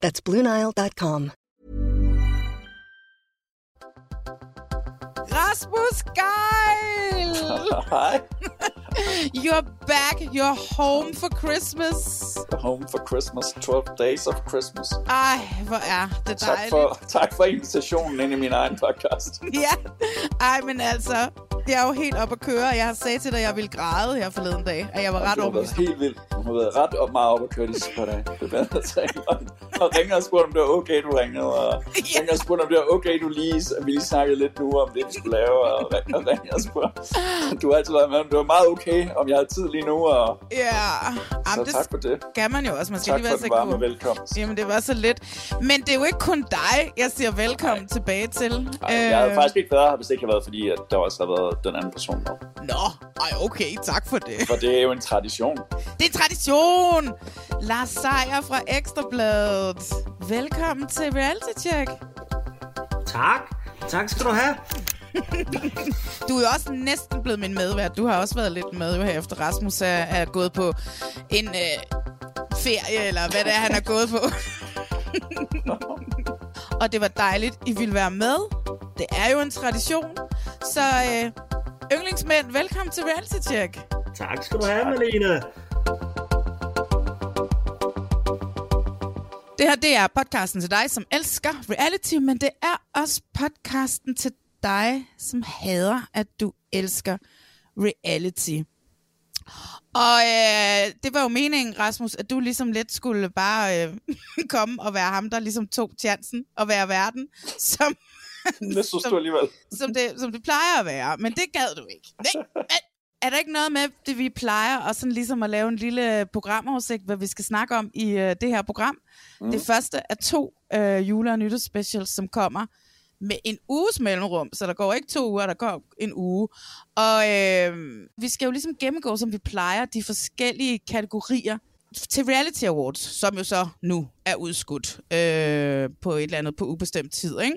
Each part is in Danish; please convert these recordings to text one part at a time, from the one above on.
That's BlueNile.com. Rasmus Geil! Hej. You're back. You're home for Christmas. Home for Christmas. 12 days of Christmas. Ej, hvor er det Tak dejligt. for, tak for invitationen ind i min egen podcast. Ja, ej, men altså, jeg er jo helt op at køre. Jeg har sagt til dig, at jeg ville græde her forleden dag, at jeg var ret Du har overbevist. helt vildt. Du har været ret op, meget op at køre de sidste par dage. Det er tage. Og, ringer og spurgte, om det var okay, du ringede. Og Ja. ringer og spurgte, om det var okay, du lige, vi lige snakkede lidt nu om det, vi skulle lave. Og, og ringer og spurgte. Du har altid været med, om det var meget okay, om jeg har tid lige nu. Og, Ja, så Jamen, det tak for det. skal man jo også. Man skal Tak lige for være den så varme god. velkomst. Jamen, det var så lidt. Men det er jo ikke kun dig, jeg siger velkommen tilbage til. Ej, jeg havde faktisk ikke været her, hvis det ikke havde været, fordi at der også har været den anden person med. Nå, ej, okay, tak for det. For det er jo en tradition. Det er tradition! Lars Seier fra Ekstrabladet. Velkommen til Reality Check. Tak. Tak skal du have. Du er jo også næsten blevet min medvært. Du har også været lidt med jo her efter Rasmus er, er gået på en øh, ferie, eller hvad det er, han er gået på. Og det var dejligt, I ville være med. Det er jo en tradition. Så øh, yndlingsmænd, velkommen til Reality Check. Tak skal du have, Malene. Det her, det er podcasten til dig, som elsker reality, men det er også podcasten til dig, som hader, at du elsker reality. Og øh, det var jo meningen, Rasmus, at du ligesom lidt skulle bare øh, komme og være ham, der ligesom tog chancen og være verden, som, Det synes du alligevel. som, det, som det plejer at være. Men det gad du ikke. Nej, men er der ikke noget med, det vi plejer, og sådan ligesom at lave en lille programoversigt, hvad vi skal snakke om i øh, det her program? Mm. Det første er to øh, jule- og nytårsspecials, som kommer med en uges mellemrum, så der går ikke to uger, der går en uge. Og øh, vi skal jo ligesom gennemgå, som vi plejer, de forskellige kategorier til Reality Awards, som jo så nu er udskudt øh, på et eller andet på ubestemt tid, ikke?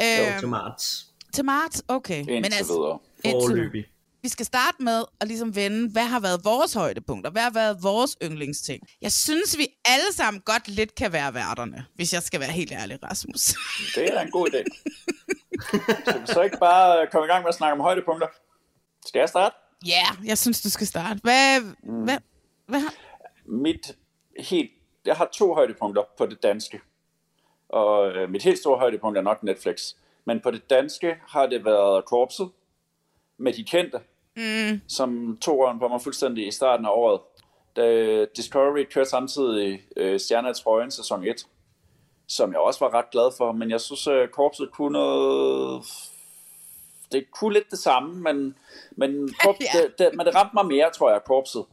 Jo, Øh, til marts. til marts? Okay. Indtil videre. indtil nu. Forløbig. Vi skal starte med at ligesom vende, hvad har været vores højdepunkter? Hvad har været vores yndlingsting? Jeg synes, vi alle sammen godt lidt kan være værterne, hvis jeg skal være helt ærlig, Rasmus. Det er en god idé. Skal vi så ikke bare komme i gang med at snakke om højdepunkter? Skal jeg starte? Ja, yeah, jeg synes, du skal starte. Hvad, mm. hvad, hvad har... Mit helt... Jeg har to højdepunkter på det danske. Og øh, mit helt store højdepunkt er nok Netflix. Men på det danske har det været Korpset med de kendte, mm. som tog røven på mig fuldstændig i starten af året. Da Discovery kørte samtidig øh, Stjerner i trøjen sæson 1, som jeg også var ret glad for, men jeg synes, at Korpset kunne noget... Det kunne lidt det samme, men, men, korp, Ja. det, det, men det ramte mig mere, tror jeg, Korpset.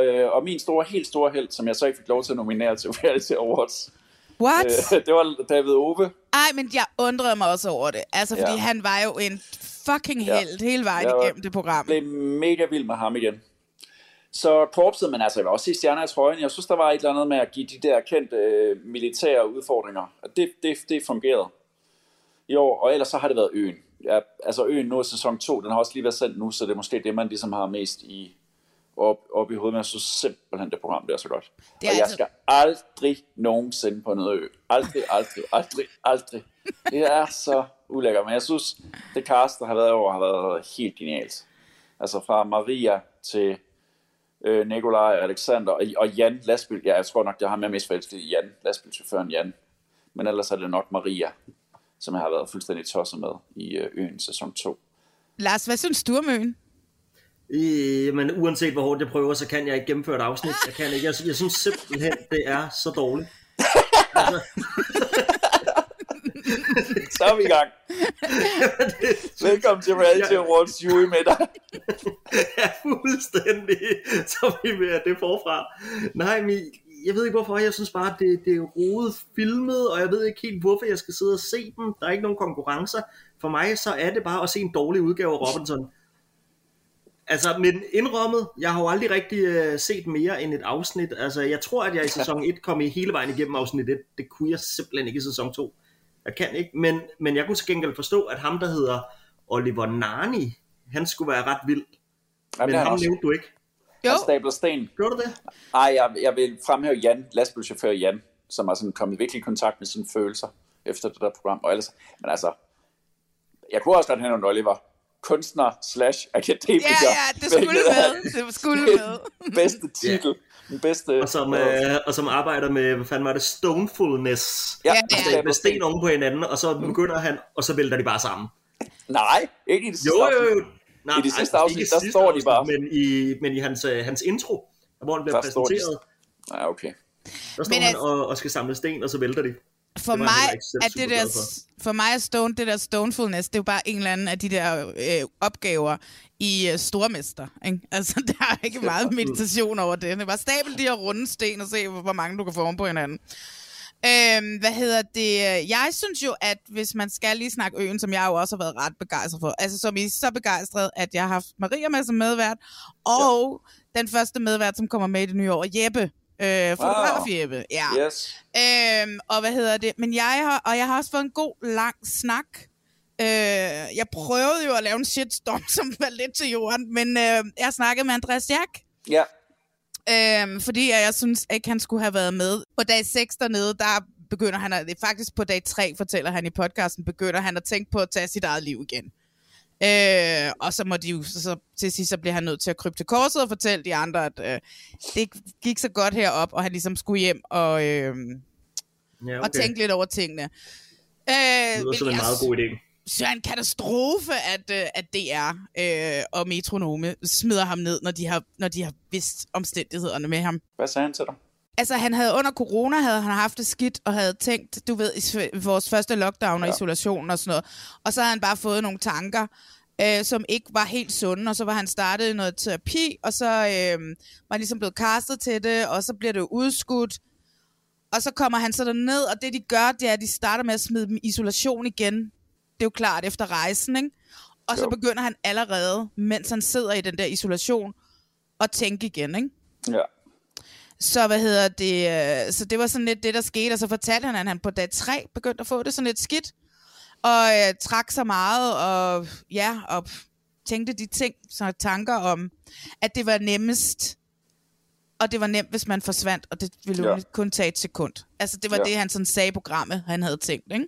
Øh, og min store, helt store held, som jeg så ikke fik lov til at nominere til Reality Awards, What? øh, det var David Ove. Ej, men jeg undrede mig også over det. Altså, fordi Ja. han var jo en fucking Ja. held hele vejen Jeg var- igennem det program. blev mega vild med ham igen. Så korpset, men altså jeg vil også sige stjerner i trøjen. Jeg synes, der var et eller andet med at give de der kendte øh, militære udfordringer. Og det, det, det fungerede i år. Og ellers så har det været øen. Ja, altså øen nu er sæson 2, den har også lige været sendt nu, så det er måske det, man ligesom har mest i op, op i hovedet. Men jeg synes simpelthen, det program det er så godt. Det er og jeg skal aldrig nogensinde på noget ø. Aldrig, aldrig, aldrig, aldrig. Det er så ulækkert. Men jeg synes, det cast, der har været over, har været helt genialt. Altså fra Maria til øh, Nikolaj og Alexander og, og Jan Lastbil. Ja, jeg tror nok, jeg har med mest forelsket i Jan, lastbilchaufføren Jan. Men ellers er det nok Maria, som jeg har været fuldstændig tosset med i øh, Øen sæson 2. Lars, hvad synes du om øen? Øh, men uanset hvor hårdt jeg prøver, så kan jeg ikke gennemføre et afsnit. Jeg kan ikke. Jeg, jeg synes simpelthen, det er så dårligt. Altså, Så er vi i gang. Velkommen til Reality. Awards jury med dig. ja, fuldstændig. Så vi med det forfra. Nej, men jeg ved ikke hvorfor. Jeg synes bare, det, det er rodet filmet, og jeg ved ikke helt, hvorfor jeg skal sidde og se dem. Der er ikke nogen konkurrencer. For mig så er det bare at se en dårlig udgave af Robinson. Altså, men indrømmet, jeg har jo aldrig rigtig øh, set mere end et afsnit. Altså, jeg tror, at jeg i sæson 1 kom i hele vejen igennem afsnit 1. Det kunne jeg simpelthen ikke i sæson 2. Jeg kan ikke, men, men jeg kunne til gengæld forstå, at ham, der hedder Oliver Nani, han skulle være ret vild. Jamen, Men ham også. nævnte du ikke. Jo, Han stabler sten. Gjorde du det? Ej, jeg, jeg vil fremhæve Jan, lastbilchauffør Jan, som har sådan kommet virkelig i kontakt med sine følelser efter det der program. Og ellers, men altså, jeg kunne også godt have en Oliver. Kunstner slash akademiker. ja, ja, det skulle med. Det skulle med. Bedste titel. Den bedste... Og som, øh, og som arbejder med, hvad fanden var det, stonefulness. ja, ja, ja. Med sten oven på hinanden, og så begynder han, og så vælter de bare sammen. Nej, ikke i det sidste Jo, jo, afsnit. jo. Nej, I det sidste nej, afsnit, ikke der sidste står de bare. Men i, men i hans, øh, hans intro, hvor han bliver Der præsenteret, Ja, okay. der står Men han altså- og, og skal samle sten, og så vælter de. For mig, er det der, for. for mig er stone, det der stonefulness, det er jo bare en eller anden af de der øh, opgaver i øh, Stormester. Ikke? Altså, der er ikke meget meditation over det. Det er bare stabel de her runde sten og se, hvor mange du kan oven på hinanden. Øhm, hvad hedder det? Jeg synes jo, at hvis man skal lige snakke øen, som jeg jo også har været ret begejstret for, altså som I er så begejstret, at jeg har haft Maria med som medvært, og ja. den første medvært, som kommer med i det nye år, Jeppe. Øh, fotograf Wow. Ja. Yes. Øhm, og hvad hedder det? Men jeg har, og jeg har også fået en god, lang snak. Øh, jeg prøvede jo at lave en shitstorm, som var lidt til jorden, men øh, jeg snakkede med Andreas Jack, Ja, øh, fordi jeg synes ikke, han skulle have været med. På dag 6 dernede, der begynder han, at, faktisk på dag 3, fortæller han i podcasten, begynder han at tænke på at tage sit eget liv igen. Øh, og så må de jo, så, så, til sidst så bliver han nødt til at krybe til korset og fortælle de andre, at øh, det gik så godt herop, og han ligesom skulle hjem og... Øh, Ja, og tænke lidt over tingene. Øh, Det lyder som en meget god idé. det er en katastrofe, at, øh, at DR øh, og Metronome smider ham ned, når de, har, når de har vidst omstændighederne med ham. hvad sagde han til dig? Altså, han havde under corona havde han haft det skidt, og havde tænkt, du ved, i vores første lockdown og Ja. isolation og sådan noget. Og så havde han bare fået nogle tanker, øh, som ikke var helt sunde, og så var han startet noget terapi, og så øh, var han ligesom blevet castet til det, og så bliver det udskudt. Og så kommer han så ned, og det de gør, det er, at de starter med at smide dem i isolation igen. Det er jo klart efter rejsen, ikke? Og så Jo. begynder han allerede, mens han sidder i den der isolation, at tænke igen, ikke? Ja. Så hvad hedder det? øh, Så det var sådan lidt det, der skete, og så fortalte han, at han på dag 3 begyndte at få det sådan lidt skidt, og øh, trak sig meget, og ja, og tænkte de ting, så tanker om, at det var nemmest, og det var nemt, hvis man forsvandt, og det ville Ja. kun tage et sekund. Altså, det var Ja. det, han sådan sagde i programmet, han havde tænkt, ikke?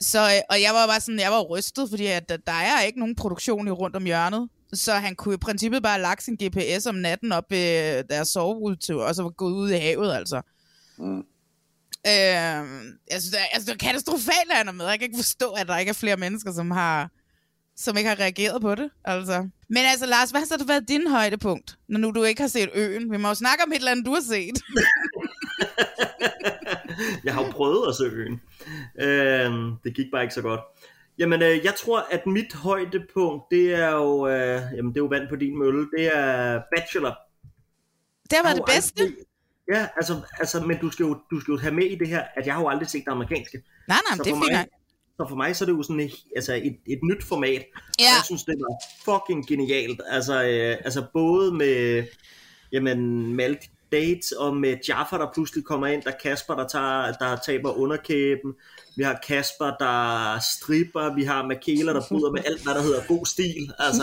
Så, øh, og jeg var bare sådan, jeg var rystet, fordi at, der- der er ikke nogen produktion i rundt om hjørnet. Så han kunne i princippet bare have lagt sin GPS om natten op ved deres soverudetur, og så var gået ud i havet, altså. Mm. Øh, altså, det er, altså, det er katastrofalt, at han er med. Jeg kan ikke forstå, at der ikke er flere mennesker, som har som ikke har reageret på det. Altså. Men altså, Lars, hvad har så været din højdepunkt, når nu du ikke har set øen? Vi må jo snakke om et eller andet, du har set. jeg har jo prøvet at se øen. Øh, det gik bare ikke så godt. Jamen, øh, jeg tror, at mit højdepunkt, det er jo, øh, jamen, det er jo vand på din mølle, det er Bachelor. Det Jeg det bedste. aldrig- Ja, altså, altså, men du skal, jo, du skal jo have med i det her, at jeg har jo aldrig set det amerikanske. Nej, nej, Så det er fint. mig, så for mig så er det jo sådan et, altså et, et nyt format. Ja. Og jeg synes, det var fucking genialt. Altså, øh, altså både med, jamen, med alle de dates, og med Jaffa, der pludselig kommer ind, der er Kasper, der, tager, der taber underkæben. Vi har Kasper, der stripper. Vi har Michaela, der bryder med alt, hvad der hedder god stil. Altså,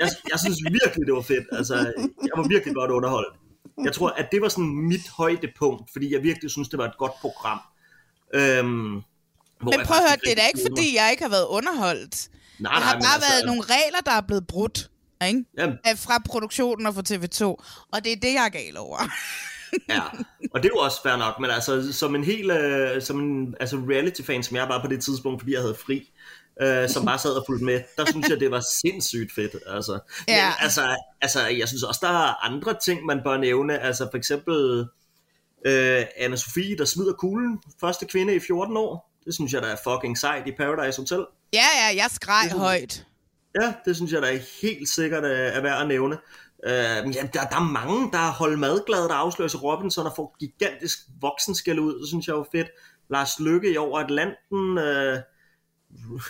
jeg, jeg synes virkelig, det var fedt. Altså, jeg var virkelig godt underholdt. Jeg tror, at det var sådan mit højdepunkt, fordi jeg virkelig synes, det var et godt program. Øhm, Men prøv at høre, det er da ikke fordi, jeg ikke har været underholdt. Nej, Der nej, har men bare altså, været nogle regler, der er blevet brudt. Ikke? Jamen, Af- Fra produktionen og fra TV2. Og det er det, jeg er gal over. ja, og det er jo også fair nok, men altså som en helt, øh, som en altså reality-fan, som jeg var på det tidspunkt, fordi jeg havde fri, øh, som bare sad og fulgte med, der synes jeg, det var sindssygt fedt. Altså. Ja. Men, altså, altså, jeg synes også, der er andre ting, man bør nævne. Altså for eksempel øh, anna Sofie, der smider kuglen. Første kvinde i 14 år. Det synes jeg, der er fucking sejt i Paradise Hotel. Ja, ja, jeg skreg højt. Ja, det synes jeg, der er helt sikkert øh, er værd at nævne. Øh, ja, der, der er mange, der har holdt madglade, der afslører sig Robinson og får gigantisk voksenskæld ud. Det synes jeg er fedt. Lars Lykke i over Atlanten. Øh,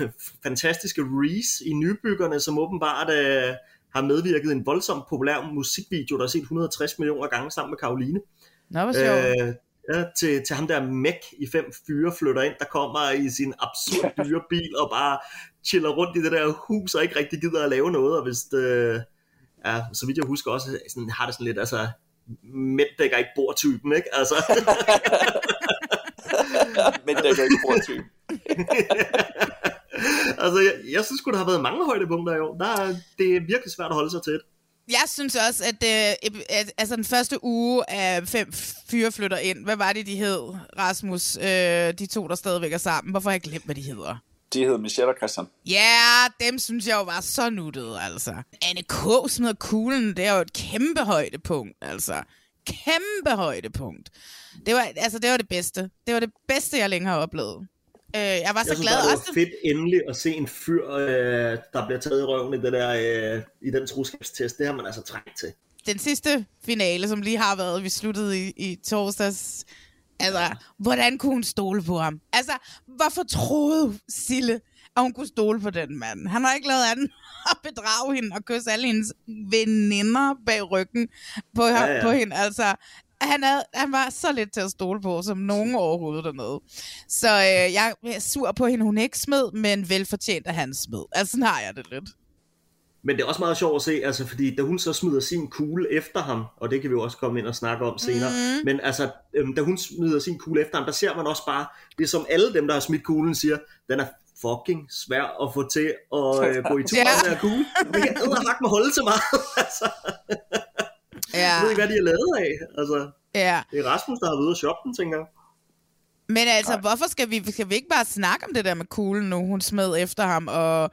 fantastiske Reese i Nybyggerne, som åbenbart øh, har medvirket i en voldsomt populær musikvideo, der er set 160 millioner gange sammen med Karoline. Nå, hvor. Øh, ja, til, til ham der Mac i fem fyre flytter ind, der kommer i sin absurd dyre bil og bare chiller rundt i det der hus og ikke rigtig gider at lave noget, og hvis det, ja, så vidt jeg husker også, sådan, har det sådan lidt, altså, mænd dækker ikke bordtypen, ikke? Altså. Men det er ikke bordtypen. altså, jeg, jeg synes sgu, der har været mange højdepunkter i år. Der er, det er virkelig svært at holde sig til. Jeg synes også, at, øh, at altså den første uge af fem fyre flytter ind, hvad var det, de hed, Rasmus, øh, de to, der stadigvæk er sammen? Hvorfor har jeg glemt, hvad de hedder? De hedder Michelle og Christian. Ja, yeah, dem synes jeg jo var så nuttede, altså. Anne K. smider kuglen, det er jo et kæmpe højdepunkt, altså. Kæmpe højdepunkt. Det var, altså, det var det bedste. Det var det bedste, jeg længe har oplevet. Øh, jeg var så jeg synes, glad bare, det også. var fedt endelig at se en fyr, øh, der bliver taget i røven i, det der, øh, i den troskabstest. Det har man altså trængt til. Den sidste finale, som lige har været, vi sluttede i, i torsdags. Altså, hvordan kunne hun stole på ham? Altså, hvorfor troede Sille, at hun kunne stole på den mand? Han har ikke lavet andet at bedrage hende og kysse alle hendes veninder bag ryggen på, ja, ja. på hende. Altså, han, havde, han var så lidt til at stole på, som nogen overhovedet dernede. Så øh, jeg er sur på hende, hun ikke smed, men velfortjent, at han smed. Altså, sådan har jeg det lidt. Men det er også meget sjovt at se, altså, fordi da hun så smider sin kugle efter ham, og det kan vi jo også komme ind og snakke om senere, mm. men altså, øhm, da hun smider sin kugle efter ham, der ser man også bare, det som alle dem, der har smidt kuglen, siger, den er fucking svær at få til at øh, gå i tur med den her kugle. Vi kan edderhak med holde til meget, altså. Ja. Jeg ved ikke, hvad de er lavet af. Altså, ja. Det er Rasmus, der har været ude og shoppe den, tænker jeg. Men altså, Nej. hvorfor skal vi, skal vi ikke bare snakke om det der med kuglen nu, hun smed efter ham, og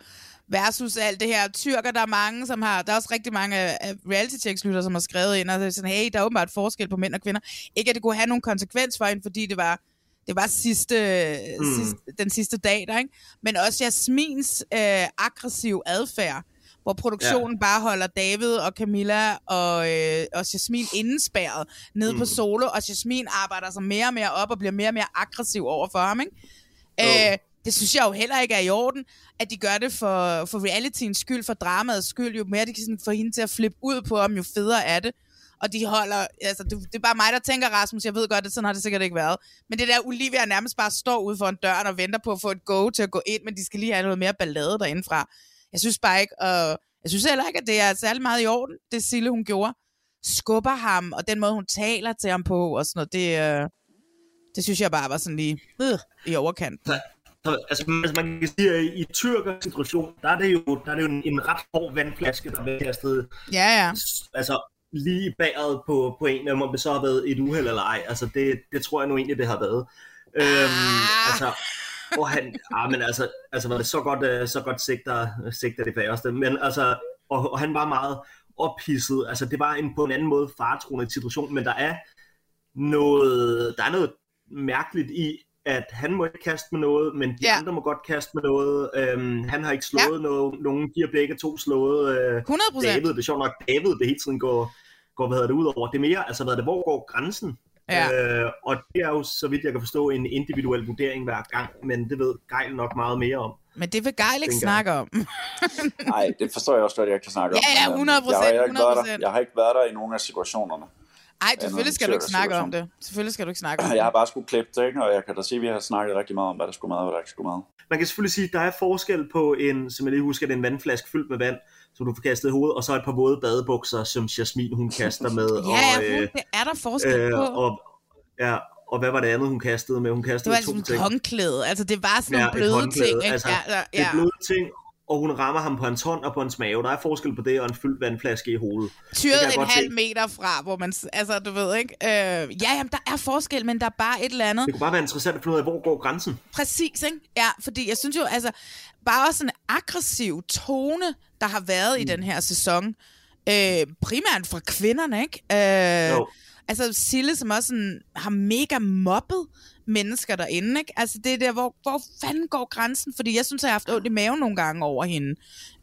versus alt det her tyrker, der er mange, som har, der er også rigtig mange af reality checks lytter som har skrevet ind, og det er sådan, hey, der er åbenbart forskel på mænd og kvinder. Ikke at det kunne have nogen konsekvens for hende, fordi det var, det var sidste, mm. sidste, den sidste dag der, ikke? Men også Jasmins øh, aggressiv adfærd, hvor produktionen ja. bare holder David og Camilla og, øh, og Jasmin indespærret nede mm. på solo, og Jasmin arbejder sig mere og mere op og bliver mere og mere aggressiv over for ham, ikke? Oh. Øh, det synes jeg jo heller ikke er i orden, at de gør det for, for realityens skyld, for dramaets skyld. Jo mere de kan sådan få hende til at flippe ud på ham, jo federe er det. Og de holder, altså det, det er bare mig, der tænker, Rasmus, jeg ved godt, at sådan har det sikkert ikke været. Men det der Olivia nærmest bare står ude for en dør og venter på at få et go til at gå ind, men de skal lige have noget mere ballade derindefra. Jeg synes bare ikke, og jeg synes heller ikke, at det er særlig meget i orden, det Sille hun gjorde. Skubber ham, og den måde hun taler til ham på, og sådan noget, det, øh, det synes jeg bare var sådan lige øh, i overkant. Altså, man kan sige, at i tyrker situation, der er det jo, der er det jo en, en ret hård vandflaske, der er kastet ja, ja. altså, lige bagret på, på en, om det så har været et uheld eller ej. Altså, det, det tror jeg nu egentlig, det har været. Øhm, Ah. altså, og han, ah, men altså, altså var det så godt, øh, så godt sigter, sigter det færreste, men altså, og, og han var meget ophidset, altså det var en på en anden måde faretroende situation, men der er noget, der er noget mærkeligt i, at han må ikke kaste med noget, men de Ja. andre må godt kaste med noget. Øhm, han har ikke slået Ja. noget, nogen, de har begge to slået øh, 100 procent. David. Det er sjovt nok, David det hele tiden går, går hvad hedder det, ud over. Det er mere, altså hvad er det, hvor går grænsen? Ja. Øh, og det er jo, så vidt jeg kan forstå, en individuel vurdering hver gang, men det ved Geil nok meget mere om. Men det vil Geil ikke snakke om. Nej, det forstår jeg også godt, jeg kan snakke om. Ja, ja, Men, 100%, Jeg har, heller ikke været 100%. der, jeg har ikke været der i nogen af situationerne. Ej, selvfølgelig skal du ikke snakke om det. Selvfølgelig skal du ikke snakke om Jeg har det. bare skulle klippe det, ikke? og jeg kan da sige, at vi har snakket rigtig meget om, hvad der skulle med, og hvad der ikke skulle med. Man kan selvfølgelig sige, at der er forskel på en, som jeg lige husker, det er en vandflaske fyldt med vand, som du får kastet i hovedet, og så et par våde badebukser, som Jasmin hun kaster med. Ja, og, ja, øh, det er der forskel øh, på. og, ja, og hvad var det andet, hun kastede med? Hun Det kastede var to altså ting. et håndklæde. Altså, det var sådan Ja, nogle et bløde ting. Ikke? Altså, ja, ja, Det er bløde ting, og hun rammer ham på hans hånd og på hans mave. Der er forskel på det og en fyldt vandflaske i hovedet. Tyret en halv se. meter fra, hvor man, altså du ved ikke, øh, ja, jamen, der er forskel, men der er bare et eller andet. Det kunne bare være interessant at finde ud af, hvor går grænsen. Præcis, ikke? Ja, fordi jeg synes jo, altså, bare også en aggressiv tone, der har været mm. i den her sæson, øh, primært fra kvinderne, ikke? Øh, jo. Altså Sille, som også sådan, har mega mobbet mennesker derinde, ikke? Altså det er der, hvor, hvor fanden går grænsen? Fordi jeg synes, jeg har haft ondt i maven nogle gange over hende.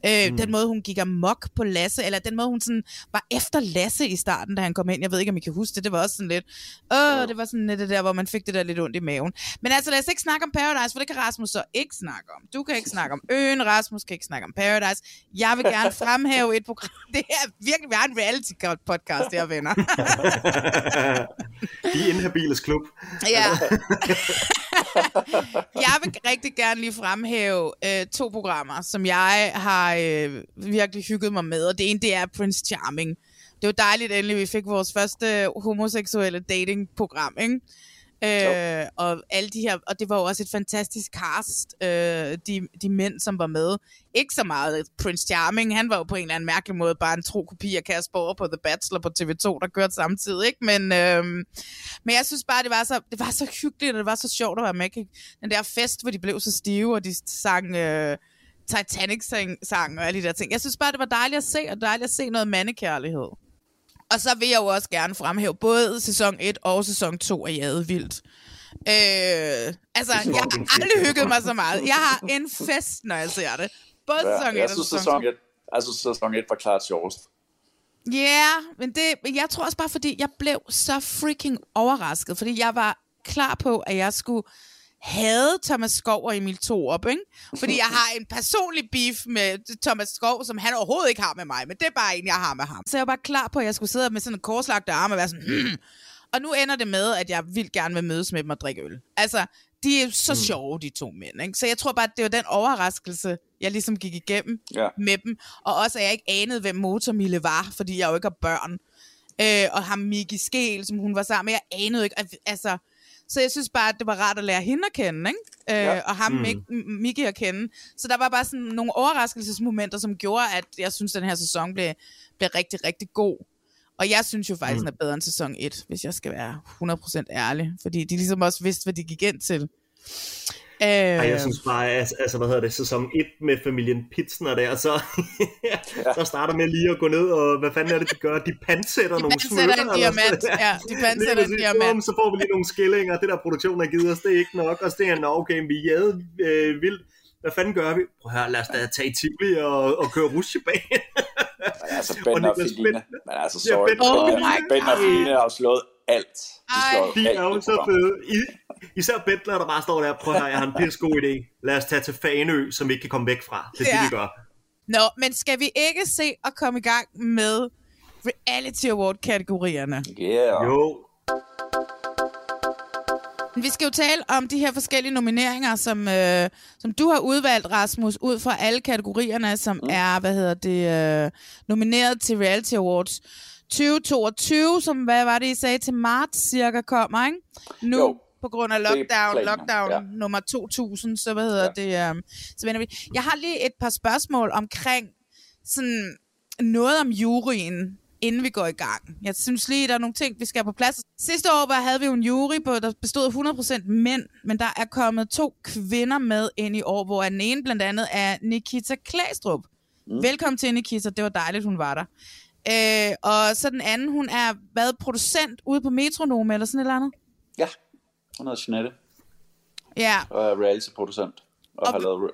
Øh, mm. Den måde, hun gik amok på Lasse, eller den måde, hun sådan var efter Lasse i starten, da han kom ind. Jeg ved ikke, om I kan huske det. Det var også sådan lidt, åh, det var sådan lidt det der, hvor man fik det der lidt ondt i maven. Men altså, lad os ikke snakke om Paradise, for det kan Rasmus så ikke snakke om. Du kan ikke snakke om øen, Rasmus kan ikke snakke om Paradise. Jeg vil gerne fremhæve et program. Det er virkelig, vi har en reality podcast, her venner. De inhabiles klub. Ja. jeg vil rigtig gerne lige fremhæve øh, to programmer, som jeg har øh, virkelig hygget mig med. Og det ene, det er Prince Charming. Det var dejligt endelig, vi fik vores første homoseksuelle datingprogram, ikke? Øh, og alle de her, og det var jo også et fantastisk cast, øh, de, de mænd, som var med. Ikke så meget Prince Charming, han var jo på en eller anden mærkelig måde bare en tro kopi af Kasper over på The Bachelor på TV2, der kørte samtidig, ikke? Men, øh, men jeg synes bare, det var, så, det var så hyggeligt, og det var så sjovt at være med. Den der fest, hvor de blev så stive, og de sang... Øh, Titanic-sang og alle de der ting. Jeg synes bare, det var dejligt at se, og dejligt at se noget mandekærlighed. Og så vil jeg jo også gerne fremhæve både sæson 1 og sæson 2 af Jade Vildt. Øh, altså, jeg har aldrig hygget mig så meget. Jeg har en fest, når jeg ser det. Både ja, sæson 1 og sæson 2. Sæson 1, altså, sæson 1 var klart sjovest. Ja, yeah, men det, jeg tror også bare, fordi jeg blev så freaking overrasket, fordi jeg var klar på, at jeg skulle havde Thomas Skov og Emil Thorup, ikke? Fordi jeg har en personlig beef med Thomas Skov, som han overhovedet ikke har med mig, men det er bare en, jeg har med ham. Så jeg var bare klar på, at jeg skulle sidde med sådan en korslagte arm og være sådan, hmm. Og nu ender det med, at jeg vil gerne vil mødes med dem og drikke øl. Altså, de er så mm. sjove, de to mænd. Ikke? Så jeg tror bare, at det var den overraskelse, jeg ligesom gik igennem ja. med dem. Og også, at jeg ikke anede, hvem Motormille var, fordi jeg jo ikke har børn. Øh, og ham Miki Skel, som hun var sammen med, jeg anede ikke. Altså, så jeg synes bare, at det var rart at lære hende at kende, ikke? Øh, ja. og ham, mm. Miki, at kende. Så der var bare sådan nogle overraskelsesmomenter, som gjorde, at jeg synes, at den her sæson blev, blev rigtig, rigtig god. Og jeg synes jo faktisk, mm. den er bedre end sæson 1, hvis jeg skal være 100% ærlig. Fordi de ligesom også vidste, hvad de gik ind til. Øh... Ej, jeg synes bare, altså, altså, hvad hedder det, sæson 1 med familien Pitsner der, så, så starter med lige at gå ned, og hvad fanden er det, de gør? De pansætter de nogle smykker. De en diamant, ja, de pansætter en diamant. Så får vi lige nogle skillinger, det der produktion har givet os, det er ikke nok, og så det er, okay, vi er øh, vildt. Hvad fanden gør vi? Prøv at høre, lad os da tage i Tivoli og, og køre rutsjebane. men altså, Ben og, og Feline, men altså, sorry, ja, ben, oh ben og Feline har slået alt. De, de er jo så fede. I, især Bentler, der bare står der, prøv at høre, jeg har en pisse god idé. Lad os tage til Faneø, som vi ikke kan komme væk fra. Det er ja. det, vi gør. Nå, men skal vi ikke se at komme i gang med Reality Award-kategorierne? Yeah. Jo. Vi skal jo tale om de her forskellige nomineringer, som, øh, som du har udvalgt, Rasmus, ud fra alle kategorierne, som mm. er, hvad hedder det, øh, nomineret til Reality Awards. 2022, som hvad var det, I sagde til marts cirka kommer, ikke? Nu jo. På grund af lockdown, lockdown ja. nummer 2000, så hvad hedder ja. det, um, så vender vi. Jeg har lige et par spørgsmål omkring sådan noget om juryen, inden vi går i gang. Jeg synes lige, der er nogle ting, vi skal have på plads. Sidste år havde vi jo en jury, på, der bestod af 100% mænd, men der er kommet to kvinder med ind i år, hvor den ene blandt andet er Nikita Klæstrup. Mm. Velkommen til, Nikita. Det var dejligt, hun var der. Øh, og så den anden, hun er været producent ude på Metronome eller sådan et eller andet? Ja, hun hedder Jeanette. Ja. Og er reality-producent. Og, og har, lavet,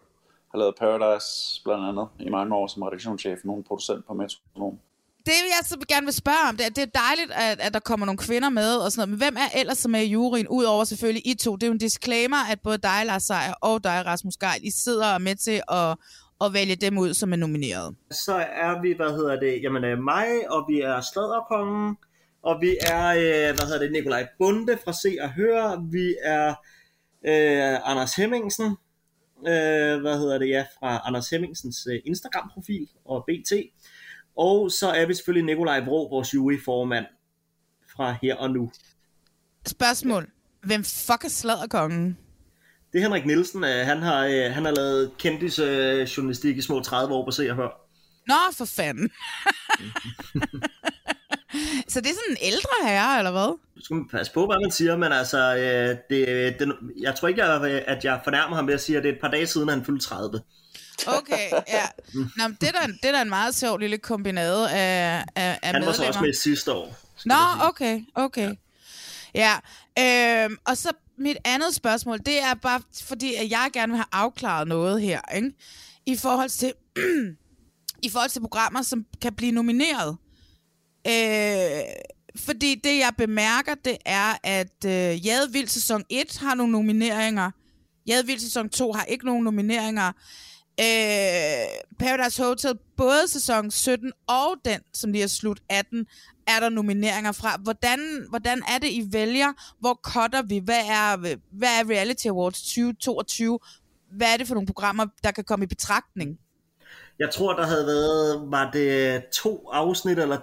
har lavet Paradise blandt andet i mange år som redaktionschef. Nogle producent på Metronome. Det vil jeg så gerne vil spørge om. Det er, det er dejligt, at, at der kommer nogle kvinder med og sådan noget. Men hvem er ellers som er i juryen, udover selvfølgelig I to? Det er jo en disclaimer, at både dig, Lars Seier, og dig, Rasmus Geil, I sidder med til at, og vælge dem ud, som er nomineret? Så er vi, hvad hedder det, jamen øh, mig, og vi er Sladerkongen, og vi er, øh, hvad hedder det, Nikolaj Bunde fra Se og Høre, vi er øh, Anders Hemmingsen, øh, hvad hedder det, ja, fra Anders Hemmingsens øh, Instagram-profil og BT, og så er vi selvfølgelig Nikolaj Vrå, vores juryformand fra her og nu. Spørgsmål. Hvem fuck er Sladerkongen? Det er Henrik Nielsen. Øh, han, har, øh, han har lavet kendis øh, journalistik i små 30 år på Se og Hør. Nå, for fanden. så det er sådan en ældre herre, eller hvad? Du skal passe på, hvad man siger, men altså, øh, det, det, jeg tror ikke, jeg, at jeg fornærmer ham ved at sige, at det er et par dage siden, han fyldte 30. Okay, ja. Nå, men det, er da, det er da en meget sjov lille kombinade af, af, af Han var så også med sidste år. Nå, okay, okay. Ja, øhm, og så mit andet spørgsmål, det er bare fordi, at jeg gerne vil have afklaret noget her, ikke? I forhold til, i forhold til programmer, som kan blive nomineret. Øh, fordi det, jeg bemærker, det er, at øh, Jade Vild sæson 1 har nogle nomineringer. Jade Vild sæson 2 har ikke nogen nomineringer. Øh, Paradise Hotel, både sæson 17 og den, som lige er slut 18, er der nomineringer fra. Hvordan, hvordan er det, I vælger? Hvor cutter vi? Hvad er, hvad er Reality Awards 2022? Hvad er det for nogle programmer, der kan komme i betragtning? Jeg tror, der havde været, var det to afsnit, eller,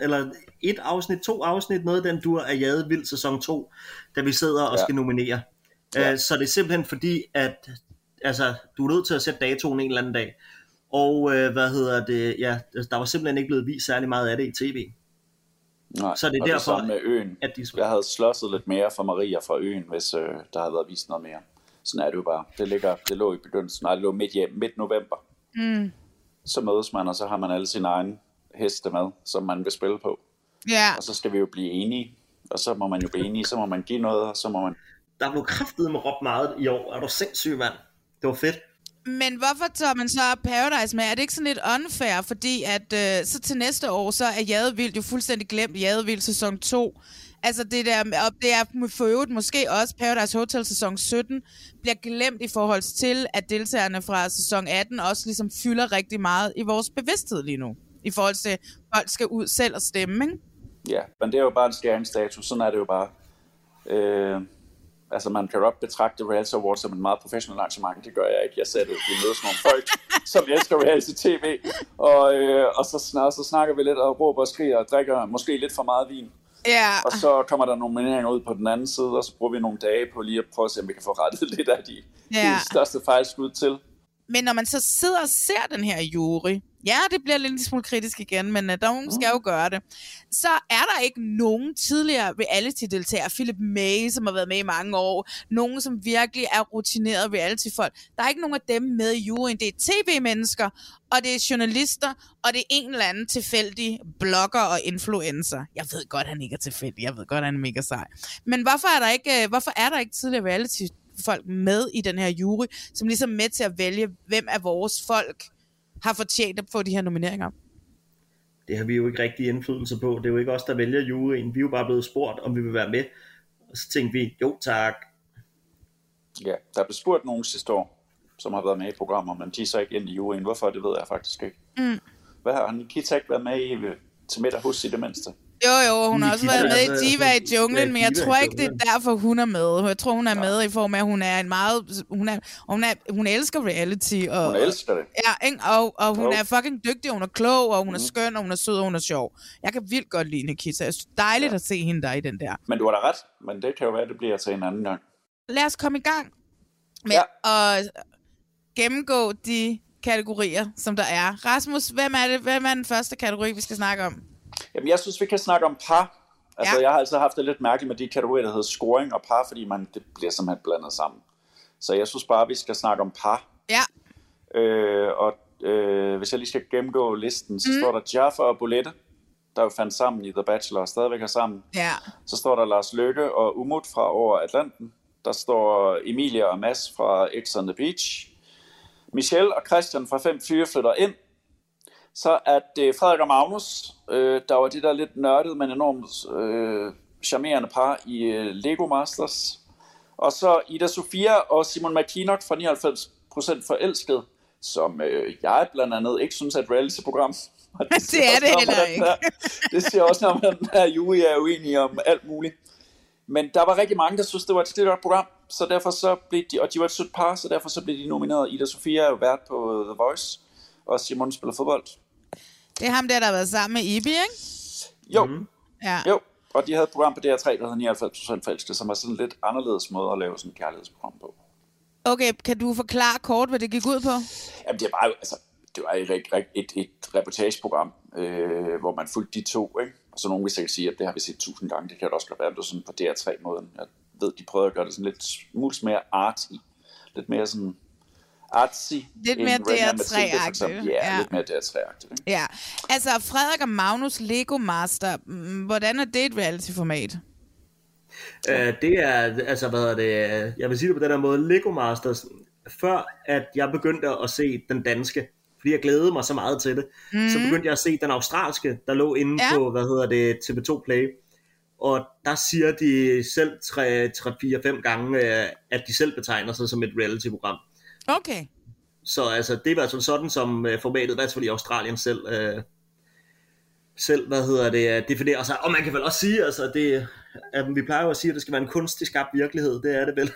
eller et afsnit, to afsnit, noget af den dur af Jade Vild sæson 2, da vi sidder og Ja. skal nominere. Ja. Ja. Så det er simpelthen fordi, at altså, du er nødt til at sætte datoen en eller anden dag. Og øh, hvad hedder det, ja, der var simpelthen ikke blevet vist særlig meget af det i tv. Nej, Så er det og derfor, det med øen. at de skulle- Jeg havde slåsset lidt mere for Maria fra øen, hvis øh, der havde været vist noget mere. Sådan er det jo bare. Det, ligger, det lå i begyndelsen, nej, det lå midt, hjem, midt november. Mm. Så mødes man, og så har man alle sine egne heste med, som man vil spille på. Ja, Og så skal vi jo blive enige, og så må man jo blive enige, så må man give noget, og så må man... Der blev kraftet med råbt meget i år. Er du sindssyg, mand? Det var fedt. men hvorfor tager man så Paradise med? Er det ikke sådan lidt unfair? Fordi at øh, så til næste år, så er Jade Vild jo fuldstændig glemt Jade Vild sæson 2. Altså det der, og det er for øvrigt måske også Paradise Hotel sæson 17, bliver glemt i forhold til, at deltagerne fra sæson 18 også ligesom fylder rigtig meget i vores bevidsthed lige nu. I forhold til, at folk skal ud selv og stemme, ikke? Ja, men det er jo bare en skæringsstatus, sådan er det jo bare. Øh, altså man kan godt betragte Reality Awards som en meget professionel arrangement, det gør jeg ikke. Jeg ser det vi mødes med nogle folk, som elsker reality tv, og, øh, og så, snak, så snakker vi lidt og råber og skriger og drikker måske lidt for meget vin. Ja, Og så kommer der nomineringer ud på den anden side, og så bruger vi nogle dage på lige at prøve at se, om vi kan få rettet lidt af de, ja. de største fejlskud til. Men når man så sidder og ser den her jury, ja, det bliver lidt en smule kritisk igen, men uh, nogen skal jo gøre det, så er der ikke nogen tidligere reality-deltagere, Philip May, som har været med i mange år, nogen, som virkelig er rutinerede reality-folk. Der er ikke nogen af dem med i juryen. Det er tv-mennesker, og det er journalister, og det er en eller anden tilfældig blogger og influencer. Jeg ved godt, han ikke er tilfældig. Jeg ved godt, han er mega sej. Men hvorfor er der ikke, øh, hvorfor er der ikke tidligere reality folk med i den her jury, som ligesom er med til at vælge, hvem af vores folk har fortjent at få de her nomineringer. Det har vi jo ikke rigtig indflydelse på. Det er jo ikke os, der vælger juryen. Vi er jo bare blevet spurgt, om vi vil være med. Og så tænkte vi, jo tak. Ja, der blev spurgt nogen sidste år, som har været med i programmer, men de er så ikke ind i juryen. Hvorfor, det ved jeg faktisk ikke. Mm. Hvad har Nikita ikke været med i til middag hos i det mindste? Jo, jo, hun har også været med i altså, Diva i junglen, men jeg tror ikke, det er derfor, hun er med. Jeg tror, hun er med i form af, at hun er en meget... Hun, er, hun, er, hun elsker reality. Og, Hun elsker det. Ja, ikke? Og, og hun er fucking dygtig, og hun er klog, og hun er skøn, og hun er sød, og hun er sjov. Jeg kan vildt godt lide Nikita. Det er dejligt ja. at se hende der i den der. Men du har da ret, men det kan jo være, det bliver til en anden gang. Lad os komme i gang med Ja. at gennemgå de kategorier, som der er. Rasmus, hvem er, det, hvem er den første kategori, vi skal snakke om? Jamen, jeg synes, vi kan snakke om par. Altså, Ja. jeg har altid haft det lidt mærkeligt med de kategorier, der hedder scoring og par, fordi man, det bliver simpelthen blandet sammen. Så jeg synes bare, vi skal snakke om par. Ja, Øh, og øh, hvis jeg lige skal gennemgå listen, så mm. står der Jaffa og Bolette, der jo fandt sammen i The Bachelor og stadigvæk er sammen. ja. Så står der Lars Løkke og Umut fra Over Atlanten. Der står Emilia og Mads fra X on the Beach. Michelle og Christian fra 5 4 flytter ind. Så er det Frederik og Magnus, øh, der var det der lidt nørdede, men enormt øh, charmerende par i øh, Lego Masters. Og så Ida Sofia og Simon McKinnock fra 99% forelsket, som øh, jeg blandt andet ikke synes er et reality-program. Og Det siger er det heller ikke. den er- Det siger også noget om, at den her jury er uenig om alt muligt. Men der var rigtig mange, der synes, det var et skide godt program, så derfor så blev de, og de var et sødt par, så derfor så blev de nomineret. Ida Sofia er jo vært på The Voice, og Simon spiller fodbold. Det er ham der, der har været sammen med Ibi, ikke? Jo, mm. Ja. jo, og de havde et program på DR3, der hedder 99% forelsket, som var sådan en lidt anderledes måde at lave sådan et kærlighedsprogram på. Okay, kan du forklare kort, hvad det gik ud på? Jamen, det var jo, altså, det var et, et, et, et reportageprogram, øh, hvor man fulgte de to, ikke? Og så nogen vil sikkert sige, at det har vi set tusind gange. Det kan det også godt være, det var sådan på DR3-måden. Jeg ved, de prøvede at gøre det sådan lidt smule mere arty. Lidt mere sådan artsy. Lidt mere DR3-agtigt. Ja, ja, lidt mere DR3-agtigt. Ikke? Ja, altså Frederik og Magnus Lego Master, mm, hvordan er det et reality-format? Uh, det er, altså hvad hedder det, jeg vil sige det på den her måde, Lego Masters, før at jeg begyndte at se den danske, fordi jeg glædede mig så meget til det, mm. så begyndte jeg at se den australske, der lå inde ja. på, hvad hedder det, TV2 Play. Og der siger de selv 3-4-5 gange, at de selv betegner sig som et reality-program. Okay. Så altså, det var altså sådan, som uh, formatet, i hvert fald i Australien selv, uh, selv, hvad hedder det, definerer sig. Og man kan vel også sige, altså, det, at vi plejer jo at sige, at det skal være en kunstig skabt virkelighed. Det er det vel.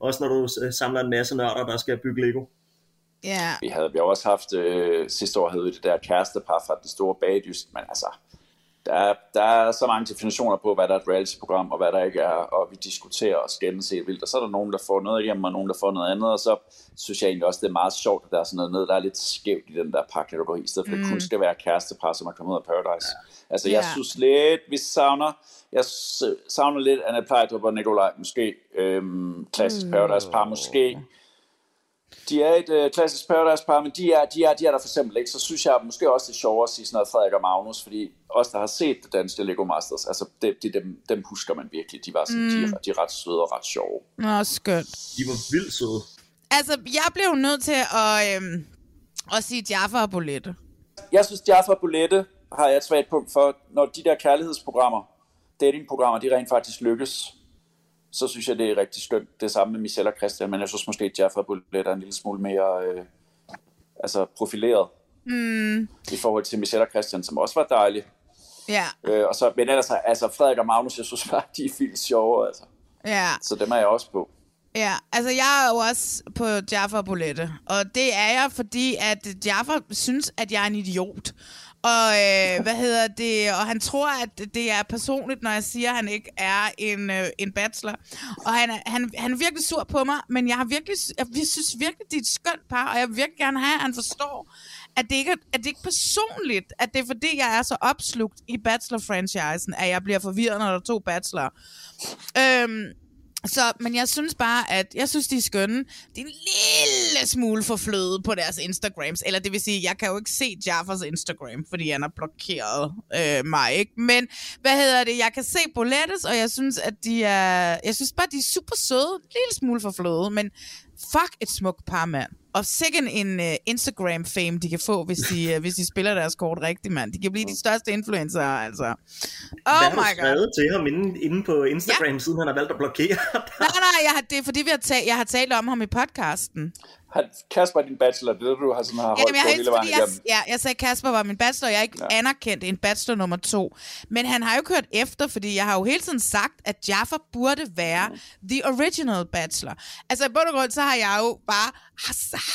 også når du samler en masse nørder, der skal bygge Lego. Ja. Yeah. Vi havde vi har også haft, øh, sidste år havde vi det der kærestepar fra den store bagdyst, men altså, der er, der er så mange definitioner på, hvad der er et reality-program, og hvad der ikke er, og vi diskuterer og skændes helt vildt, og så er der nogen, der får noget igennem, og nogen, der får noget andet, og så synes jeg egentlig også, det er meget sjovt, at der er sådan noget, der er lidt skævt i den der parkategori, i stedet for mm. det kun skal være kærestepar, som er kommet ud af Paradise. Ja. Altså, jeg yeah. synes lidt, vi savner, jeg savner lidt Anna Plejdrup og Nikolaj, måske øhm, klassisk mm. Paradise-par, måske de er et øh, klassisk Paradise par, men de er, de, er, de er der for eksempel ikke. Så synes jeg måske også, det er sjovere at sige sådan noget Frederik og Magnus, fordi os, der har set det danske Lego Masters, altså det, det, dem, dem husker man virkelig. De var sådan, mm. de, de er ret søde og ret sjove. Nå, skønt. De var vildt søde. Altså, jeg blev nødt til at, øhm, at sige Jaffa og Bolette. Jeg synes, Jaffa og Bolette har jeg et svagt punkt for, når de der kærlighedsprogrammer, datingprogrammer, de rent faktisk lykkes så synes jeg, det er rigtig skønt. Det samme med Michelle og Christian, men jeg synes måske, at Jaffa Bullet er en lille smule mere øh, altså profileret mm. i forhold til Michelle og Christian, som også var dejlig. Ja. Øh, og så, men ellers, altså Frederik og Magnus, jeg synes bare, de er vildt sjove, altså. Ja. Så dem er jeg også på. Ja, altså jeg er jo også på Jaffa og Bolette, og det er jeg, fordi at Jaffa synes, at jeg er en idiot. Og øh, hvad hedder det? Og han tror, at det er personligt, når jeg siger, at han ikke er en, øh, en bachelor. Og han han, han er virkelig sur på mig, men jeg har virkelig, jeg, jeg synes virkelig, det er et skønt par, og jeg vil virkelig gerne have, at han forstår, at det ikke er, at det ikke personligt, at det er fordi, jeg er så opslugt i bachelor-franchisen, at jeg bliver forvirret, når der er to bachelor. Øhm, så, men jeg synes bare, at jeg synes, de er skønne. De er en lille smule for fløde på deres Instagrams. Eller det vil sige, jeg kan jo ikke se Jaffers Instagram, fordi han har blokeret øh, mig. Ikke? Men hvad hedder det? Jeg kan se Bolettes, og jeg synes, at de er... Jeg synes bare, de er super søde. En lille smule for fløde, men fuck et smukt par, mand. Og sikkert en uh, Instagram-fame, de kan få, hvis de, uh, hvis de spiller deres kort rigtigt, mand. De kan blive de største influencer, altså. Oh Hvad my har du skrevet til ham inde, inde på Instagram, ja. siden han har valgt at blokere Nej, nej, jeg har, det er fordi, vi har talt, jeg har talt om ham i podcasten. Han, Kasper er din bachelor, det er du har sådan har holdt Jamen, jeg på hele vejen jeg, Ja, jeg sagde, Kasper var min bachelor, jeg er ikke ja. anerkendt en bachelor nummer to. Men han har jo kørt efter, fordi jeg har jo hele tiden sagt, at Jaffa burde være mm. the original bachelor. Altså i bund og grund, så har jeg jo bare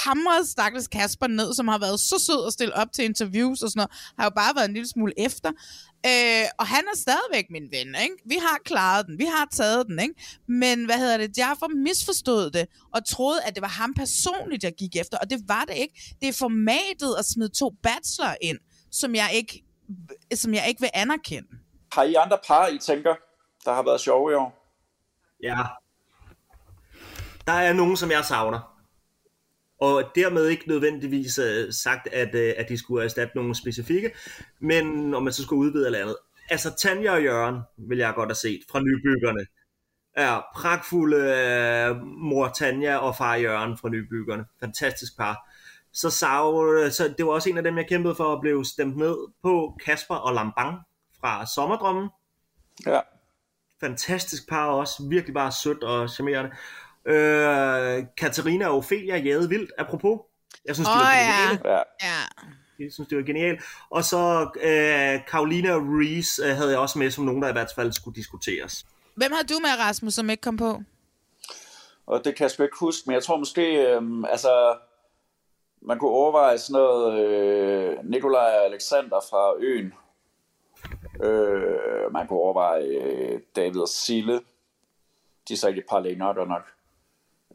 hamret stakkels Kasper ned, som har været så sød at stille op til interviews og sådan noget, har jo bare været en lille smule efter. Øh, og han er stadigvæk min ven, ikke? Vi har klaret den, vi har taget den, ikke? Men hvad hedder det, jeg for misforstod det, og troede, at det var ham personligt, jeg gik efter, og det var det ikke. Det er formatet at smide to bachelor ind, som jeg ikke, som jeg ikke vil anerkende. Har I andre par, I tænker, der har været sjove i år? Ja. Der er nogen, som jeg savner. Og dermed ikke nødvendigvis uh, sagt, at, uh, at de skulle erstatte nogle specifikke, men om man så skulle udvide eller andet. Altså Tanja og Jørgen vil jeg godt have set fra nybyggerne. Er pragtfulde uh, mor Tanja og far Jørgen fra nybyggerne. Fantastisk par. Så, sav, så det var også en af dem, jeg kæmpede for at blive stemt ned på Kasper og Lambang fra Sommerdrømmen. Ja. Fantastisk par også. Virkelig bare sødt og charmerende. Øh, Katarina og Ophelia jade vildt, apropos. Jeg synes, oh, det var genialt. Ja. ja. Jeg synes, det var genialt. Og så øh, Karolina Reese øh, havde jeg også med som nogen, der i hvert fald skulle diskuteres. Hvem har du med, Rasmus, som ikke kom på? Og det kan jeg sgu ikke huske, men jeg tror måske, øh, altså, man kunne overveje sådan noget øh, Nikolaj og Alexander fra Øen. Øh, man kunne overveje øh, David og Sille. De er så ikke et par længere, godt nok.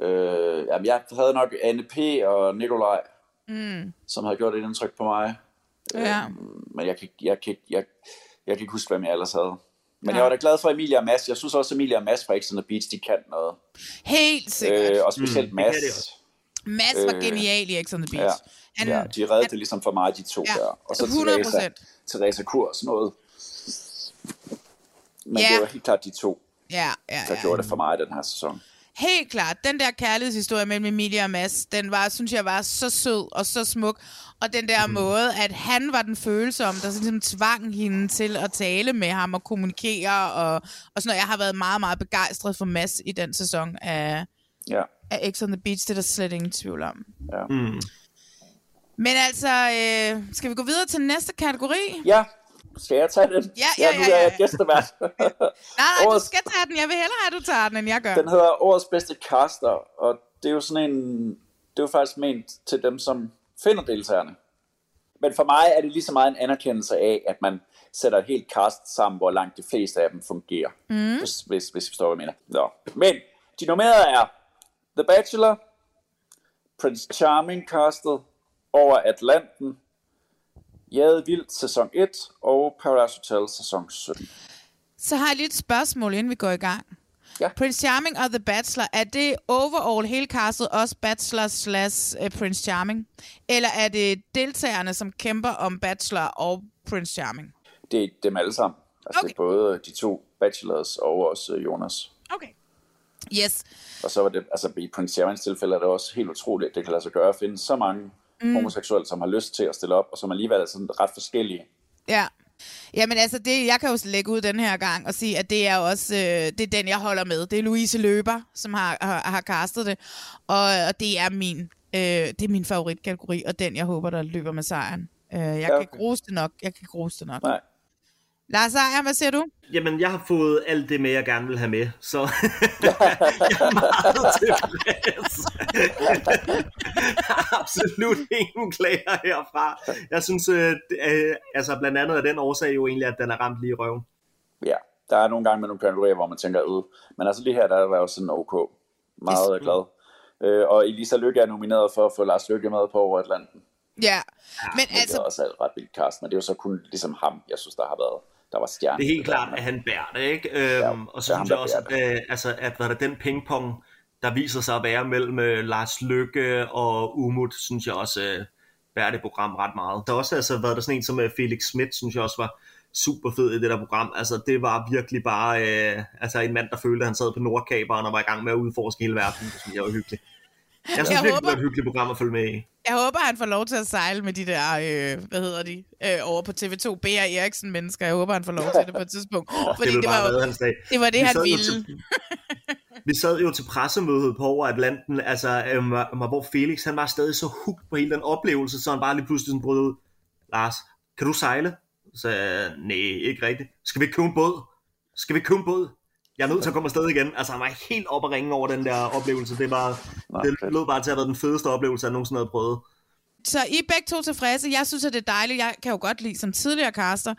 Øh, jamen, jeg havde nok Anne P. og Nikolaj, mm. som havde gjort et indtryk på mig. Ja. Men jeg kan, jeg, kan, jeg, jeg kan ikke huske, hvem jeg ellers havde. Men ja. jeg var da glad for Emilia og Mads. Jeg synes også, at Emilia og Mads fra X on the Beach, de kan noget. Helt sikkert. Øh, og specielt mm, Mads. Mads var øh, genial i X on the Ja, Beach. Han, ja, de reddede det ligesom for mig, de to Ja, der. Og så 100%. Teresa, Teresa Kurs noget. Men Ja. det var helt klart de to, ja, ja, der ja. gjorde det for mig den her sæson. Helt klart. Den der kærlighedshistorie mellem Emilie og Mads, den var, synes jeg, var så sød og så smuk. Og den der mm. måde, at han var den følsomme, der så ligesom tvang hende til at tale med ham og kommunikere. Og, og sådan noget. Jeg har været meget, meget begejstret for Mads i den sæson af, Ja, af X on the Beach. Det er der slet ingen tvivl om. ja. Mm. Men altså, øh, skal vi gå videre til næste kategori? ja. Skal jeg tage den? Ja, ja, nu ja, er jeg ja. gæstevært. Nej, nej, du Årets- skal tage den. Jeg vil hellere have, at du tager den, end jeg gør. Den hedder Årets bedste caster, og det er jo sådan en... Det er jo faktisk ment til dem, som finder deltagerne. Men for mig er det lige så meget en anerkendelse af, at man sætter et helt cast sammen, hvor langt de fleste af dem fungerer. Mm. Hvis, hvis, hvis I forstår, hvad jeg mener. Nå. Men de nominerede er The Bachelor, Prince Charming castet, Over Atlanten, Jade Vildt sæson 1 og Paradise Hotel sæson 17. Så har jeg lige et spørgsmål, inden vi går i gang. Ja. Prince Charming og The Bachelor, er det overall hele castet også Bachelor slash uh, Prince Charming? Eller er det deltagerne, som kæmper om Bachelor og Prince Charming? Det er dem alle sammen. Altså okay. det er både de to bachelors og også øh, Jonas. Okay. Yes. Og så var det, altså i Prince Charmings tilfælde er det også helt utroligt, at det kan lade sig gøre at finde så mange mm. homoseksuelle, som har lyst til at stille op, og som alligevel er sådan ret forskellige. Ja. Jamen altså, det, jeg kan jo lægge ud den her gang og sige, at det er også øh, det er den, jeg holder med. Det er Louise Løber, som har, har, har castet det, og, og det er min øh, det er min favoritkategori, og den, jeg håber, der løber med sejren. Øh, jeg Ja, kan okay. ikke rose det nok. Jeg kan ikke rose det nok. Nej. Lars Ejer, hvad siger du? Jamen, jeg har fået alt det med, jeg gerne vil have med, så jeg er meget tilfreds. Absolut ingen klager herfra. Jeg synes, øh, det er- altså blandt andet af den årsag jo egentlig, at den er ramt lige i røven. Ja, der er nogle gange med nogle kategorier, hvor man tænker, øh, men altså lige her, der var jo sådan ok. Meget Yes. glad. Øh, og Elisa Lykke er nomineret for at få Lars Lykke med på Over Atlanten. Ja, men Men det altså, er også et ret vildt cast, men det er jo så kun ligesom ham, jeg synes, der har været, der var stjerne. Det er helt klart, at han bærer det, ikke? Øhm, Ja, og det så ham, synes jeg der også, at, øh, altså, at hvad er det, den pingpong, der viser sig at være mellem øh, Lars Lykke og Umut, synes jeg også øh, bærer det program ret meget. Der har også altså, været der sådan en som øh, Felix Schmidt, synes jeg også var super fed i det der program. Altså, det var virkelig bare øh, altså, en mand, der følte, at han sad på Nordkaberen og var i gang med at udforske hele verden. Det synes jeg var hyggeligt. Jeg synes Jeg virkelig, håber- det var et hyggeligt program at følge med i. jeg håber, han får lov til at sejle med de der, øh, hvad hedder de, øh, over på TV2, B.R. Eriksen-mennesker. Jeg håber, han får lov til det på et tidspunkt. Oh, fordi det, det, var, bare jo, det var det, Vi han ville. til- Vi sad jo til pressemødet på over Atlanten, altså, øhm, hvor Felix han var stadig så hooked på hele den oplevelse, så han bare lige pludselig sådan brød ud. Lars, kan du sejle? Så nej, ikke rigtigt. Skal vi købe en båd? Skal vi købe en båd? Jeg er nødt til at komme afsted igen. Altså, han var helt op og ringe over den der oplevelse. Det, var, det lød bare til at have været den fedeste oplevelse, jeg nogensinde havde prøvet. Så I er begge to tilfredse. Jeg synes, at det er dejligt. Jeg kan jo godt lide som tidligere caster,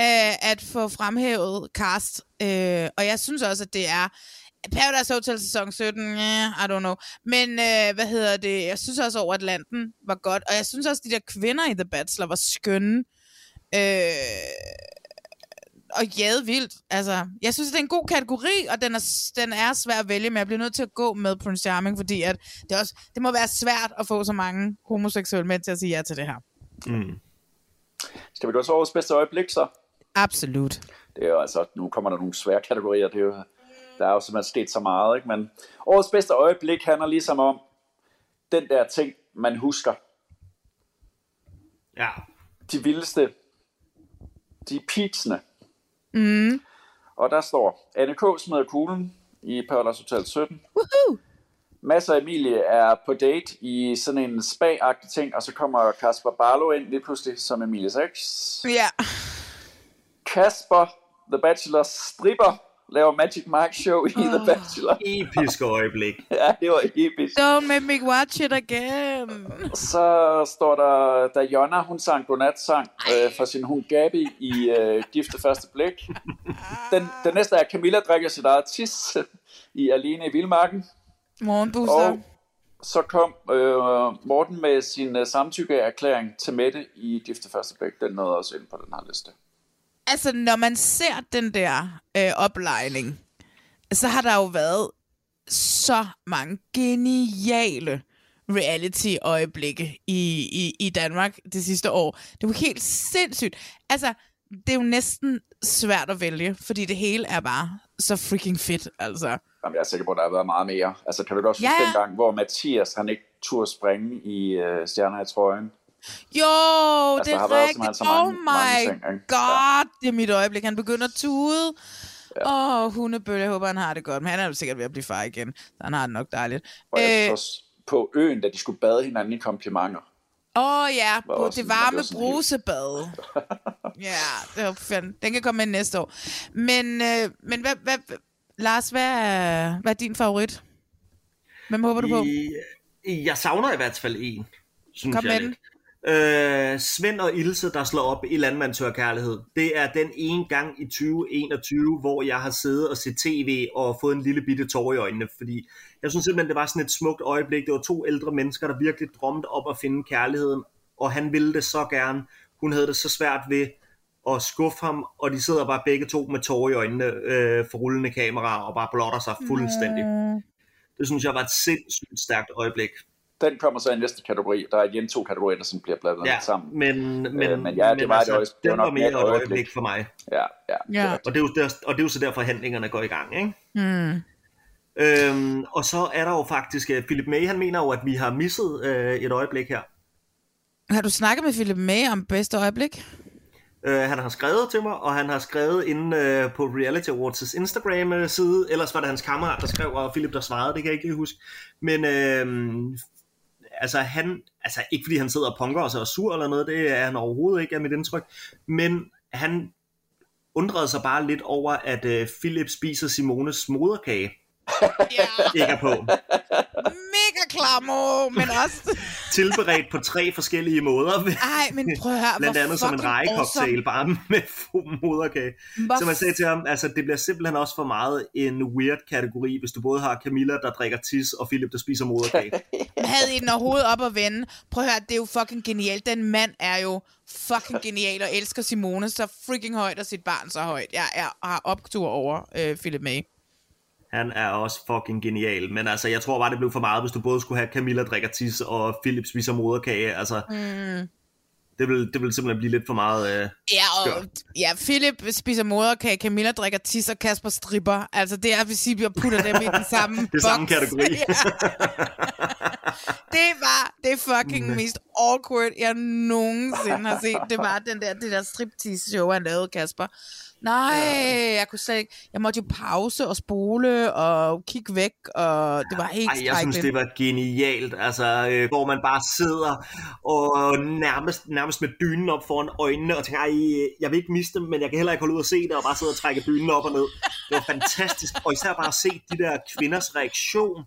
øh, at få fremhævet cast. Øh, og jeg synes også, at det er Paradise Hotel sæson 17, yeah, I don't know. Men øh, hvad hedder det? Jeg synes også, over Atlanten var godt. Og jeg synes også, at de der kvinder i The Bachelor var skønne. Øh, og jade vildt. Altså, jeg synes, det er en god kategori, og den er, den er svær at vælge, men jeg bliver nødt til at gå med Prince Charming, fordi at det, er også, det må være svært at få så mange homoseksuelle mænd til at sige ja til det her. Mm. Skal vi gå til årets bedste øjeblik så? Absolut. Det er jo altså, nu kommer der nogle svære kategorier, det er jo, der er jo simpelthen sket så meget, ikke? men årets bedste øjeblik handler ligesom om den der ting, man husker. Ja. De vildeste, de peaksene. Mm. Og der står, Anne K. smider kuglen i Paradise Hotel 17. Woohoo! Mads og Emilie er på date i sådan en spa-agtig ting, og så kommer Kasper Barlow ind lige pludselig som Emilies ex. Ja. Kasper, The Bachelor, stripper, laver Magic Mike show i The Bachelor. Episk øjeblik. Ja, det var episk. Don't make me watch it again. Så står der, da Jonna, hun sang godnat-sang øh, for sin hund Gabi i øh, Gifte Første Blik. Den, den næste er, Camilla drikker sit eget tis i Alene i Vildmarken. Morgenbooster. Og så kom øh, Morten med sin uh, samtykkeerklæring til Mette i Gifte Første Bæk. Den nåede også ind på den her liste. Altså, når man ser den der øh, oplejning, så har der jo været så mange geniale reality-øjeblikke i, i, i Danmark det sidste år. Det jo helt sindssygt. Altså, det er jo næsten svært at vælge, fordi det hele er bare så freaking fedt, altså. Jamen, jeg er sikker på, at der har været meget mere. Altså, kan du også huske Ja, ja. den gang, hvor Mathias, han ikke turde springe i uh, Stjerner i trøjen? Jo, Altså, det er været rigtigt. så oh mange- my mange ting, god, det er mit øjeblik. Han begynder at tude. Åh, ja. oh, hundebølle, jeg håber, han har det godt. Men han er jo sikkert ved at blive far igen. Så han har det nok dejligt. Og jeg Øh, også på øen, da de skulle bade hinanden i komplimenter. Åh oh, ja, Var på også det varme det brusebad. ja, det var fandme. Den kan komme med næste år. Men, øh, men hvad, hvad, Lars, hvad er, hvad er din favorit? Hvem håber du på? I, jeg savner i hvert fald en, synes Kom jeg med. Øh, Svend og Ilse, der slår op i Landmand Kærlighed. Det er den ene gang i 2021, hvor jeg har siddet og set tv og fået en lille bitte tår i øjnene, fordi jeg synes simpelthen, det var sådan et smukt øjeblik. Det var to ældre mennesker, der virkelig drømte op at finde kærligheden, og han ville det så gerne. Hun havde det så svært ved at skuffe ham, og de sidder bare begge to med tårer i øjnene øh, for rullende kamera og bare blotter sig fuldstændig. Det synes jeg var et sindssygt stærkt øjeblik. Den kommer så i næste kategori. Der er igen to kategorier, der sådan bliver blandet Ja, sammen. men, men, Øh, men ja, det var et øje- det var den nok var mere et et øjeblik. øjeblik. for mig. Ja, ja. Ja. Og det, er jo der, og det er jo så derfor, forhandlingerne går i gang. Ikke? Hmm. Øhm, og så er der jo faktisk, uh, Philip May, han mener jo, at vi har misset uh, et øjeblik her. Har du snakket med Philip May om bedste øjeblik? Uh, han har skrevet til mig, og han har skrevet inde uh, på Reality Awards' Instagram-side. Ellers var det hans kammerat, der skrev, og Philip, der svarede, det kan jeg ikke huske. Men uh, altså han, altså ikke fordi han sidder og punker og så er sur eller noget, det er han overhovedet ikke af mit indtryk. Men han undrede sig bare lidt over, at øh, Philip spiser Simones moderkage. Ja, Ikke er på. mega klamo, men også... Tilberedt på tre forskellige måder. Ej, men prøv at høre, Blandt andet som en rejecocktail, awesome. bare med moderkage. Hvor Så man sagde til ham, altså det bliver simpelthen også for meget en weird kategori, hvis du både har Camilla, der drikker tis, og Philip, der spiser moderkage. Havde I den overhovedet op at vende? Prøv at høre, det er jo fucking genialt. Den mand er jo fucking genial og elsker Simone så freaking højt, og sit barn så højt. Jeg er, har optur over øh, Philip May. Han er også fucking genial, men altså jeg tror bare, det blev for meget, hvis du både skulle have Camilla drikker tis, og Philip spiser moderkage. Altså, mm. det, vil, det vil simpelthen blive lidt for meget... Øh... Ja, og Skørt. ja, Philip spiser moderkage, Camilla drikker tis, og Kasper stripper. Altså, det er, hvis I putter dem i den samme Det samme kategori. Ja. det var det fucking mest awkward, jeg nogensinde har set. Det var den der, det der striptease show, han lavede, Kasper. Nej, jeg kunne slet ikke. Jeg måtte jo pause og spole og kigge væk, og det var helt Ej, jeg synes, det var genialt, altså, øh, hvor man bare sidder og nærmest, nærmest med dynen op foran øjnene og tænker, ej, jeg vil ikke miste dem, men jeg kan heller ikke holde ud og se det, og bare sidde og trække dynen op og ned. Det var fantastisk, og især bare at se de der kvinders reaktion,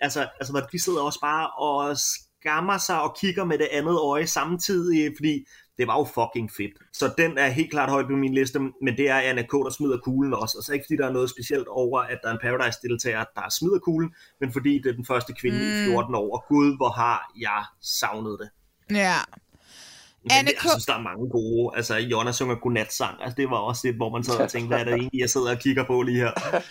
altså, altså, hvor de sidder også bare og skammer sig og kigger med det andet øje samtidig, fordi det var jo fucking fedt. Så den er helt klart højt på min liste, men det er Anna K., der smider kuglen også. Altså ikke fordi der er noget specielt over, at der er en Paradise-deltager, der smider kuglen, men fordi det er den første kvinde mm. i 14 år. Og gud, hvor har jeg savnet det. Ja. Men Anna det, K- jeg synes, der er mange gode. Altså, Jonna synger godnatsang. Altså, det var også det, hvor man sad og tænkte, hvad er det egentlig, jeg sidder og kigger på lige her.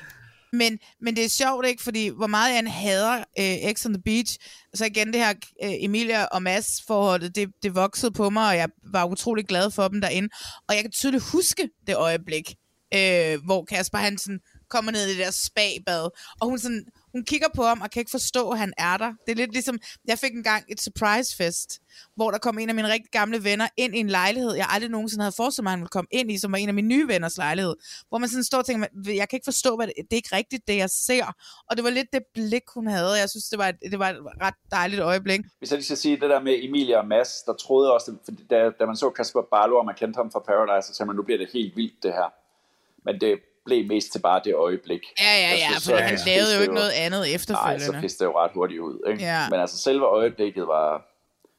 Men, men det er sjovt, ikke? Fordi hvor meget jeg hader øh, X on the Beach, så igen det her øh, Emilia og Mads forholdet, det, det voksede på mig, og jeg var utrolig glad for dem derinde. Og jeg kan tydeligt huske det øjeblik, øh, hvor Kasper Hansen kommer ned i det der spabad, og hun, sådan, hun kigger på ham og kan ikke forstå, at han er der. Det er lidt ligesom, jeg fik engang et surprise fest, hvor der kom en af mine rigtig gamle venner ind i en lejlighed, jeg aldrig nogensinde havde forestillet mig, at han ville komme ind i, som var en af mine nye venners lejlighed. Hvor man sådan står og tænker, jeg kan ikke forstå, hvad det, det er ikke rigtigt, det jeg ser. Og det var lidt det blik, hun havde. Jeg synes, det var et, det var et ret dejligt øjeblik. Hvis jeg lige skal sige det der med Emilia og Mads, der troede også, det- da, da man så Kasper Barlow, og man kendte ham fra Paradise, så sagde man, nu bliver det helt vildt det her. Men det blev mest til bare det øjeblik. Ja, ja, ja, synes, for han det lavede jo ikke noget andet Nej, så efterfølgende. piste det jo ret hurtigt ud. Ikke? Ja. Men altså selve øjeblikket var,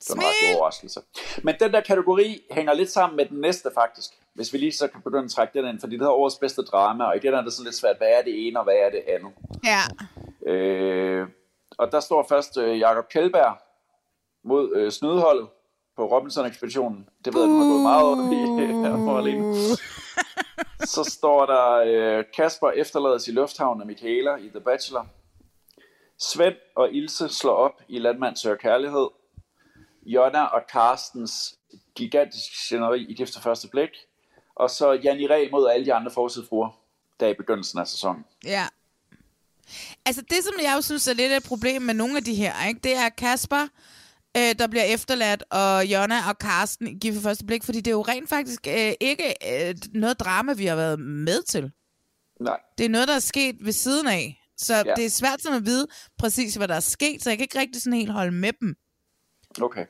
det var en ret god overraskelse. Men den der kategori hænger lidt sammen med den næste faktisk. Hvis vi lige så kan begynde at trække den ind, fordi det hedder årets bedste drama, og igen er det sådan lidt svært, hvad er det ene og hvad er det andet. Ja, Øh, Og der står først øh, Jakob Kjellberg mod øh, snydeholdet på Robinson-ekspeditionen. Det ved jeg, du har gået meget op i, Marlene. Så står der øh, Kasper efterlades i lufthavnen af Michaela i The Bachelor. Svend og Ilse slår op i Landmand Søger Kærlighed. Jonna og Carstens gigantisk sceneri i Gift første blik. Og så Jan Ræ mod alle de andre forsidfruer, der i begyndelsen af sæsonen. Ja. Altså det, som jeg jo synes er lidt et problem med nogle af de her, ikke? det er Kasper, øh, der bliver efterladt, og Jonna og Karsten giver for første blik, fordi det er jo rent faktisk øh, ikke øh, noget drama, vi har været med til. Nej. Det er noget, der er sket ved siden af. Så ja. Det er svært sådan at vide præcis, hvad der er sket, så jeg kan ikke rigtig sådan helt holde med dem. Okay.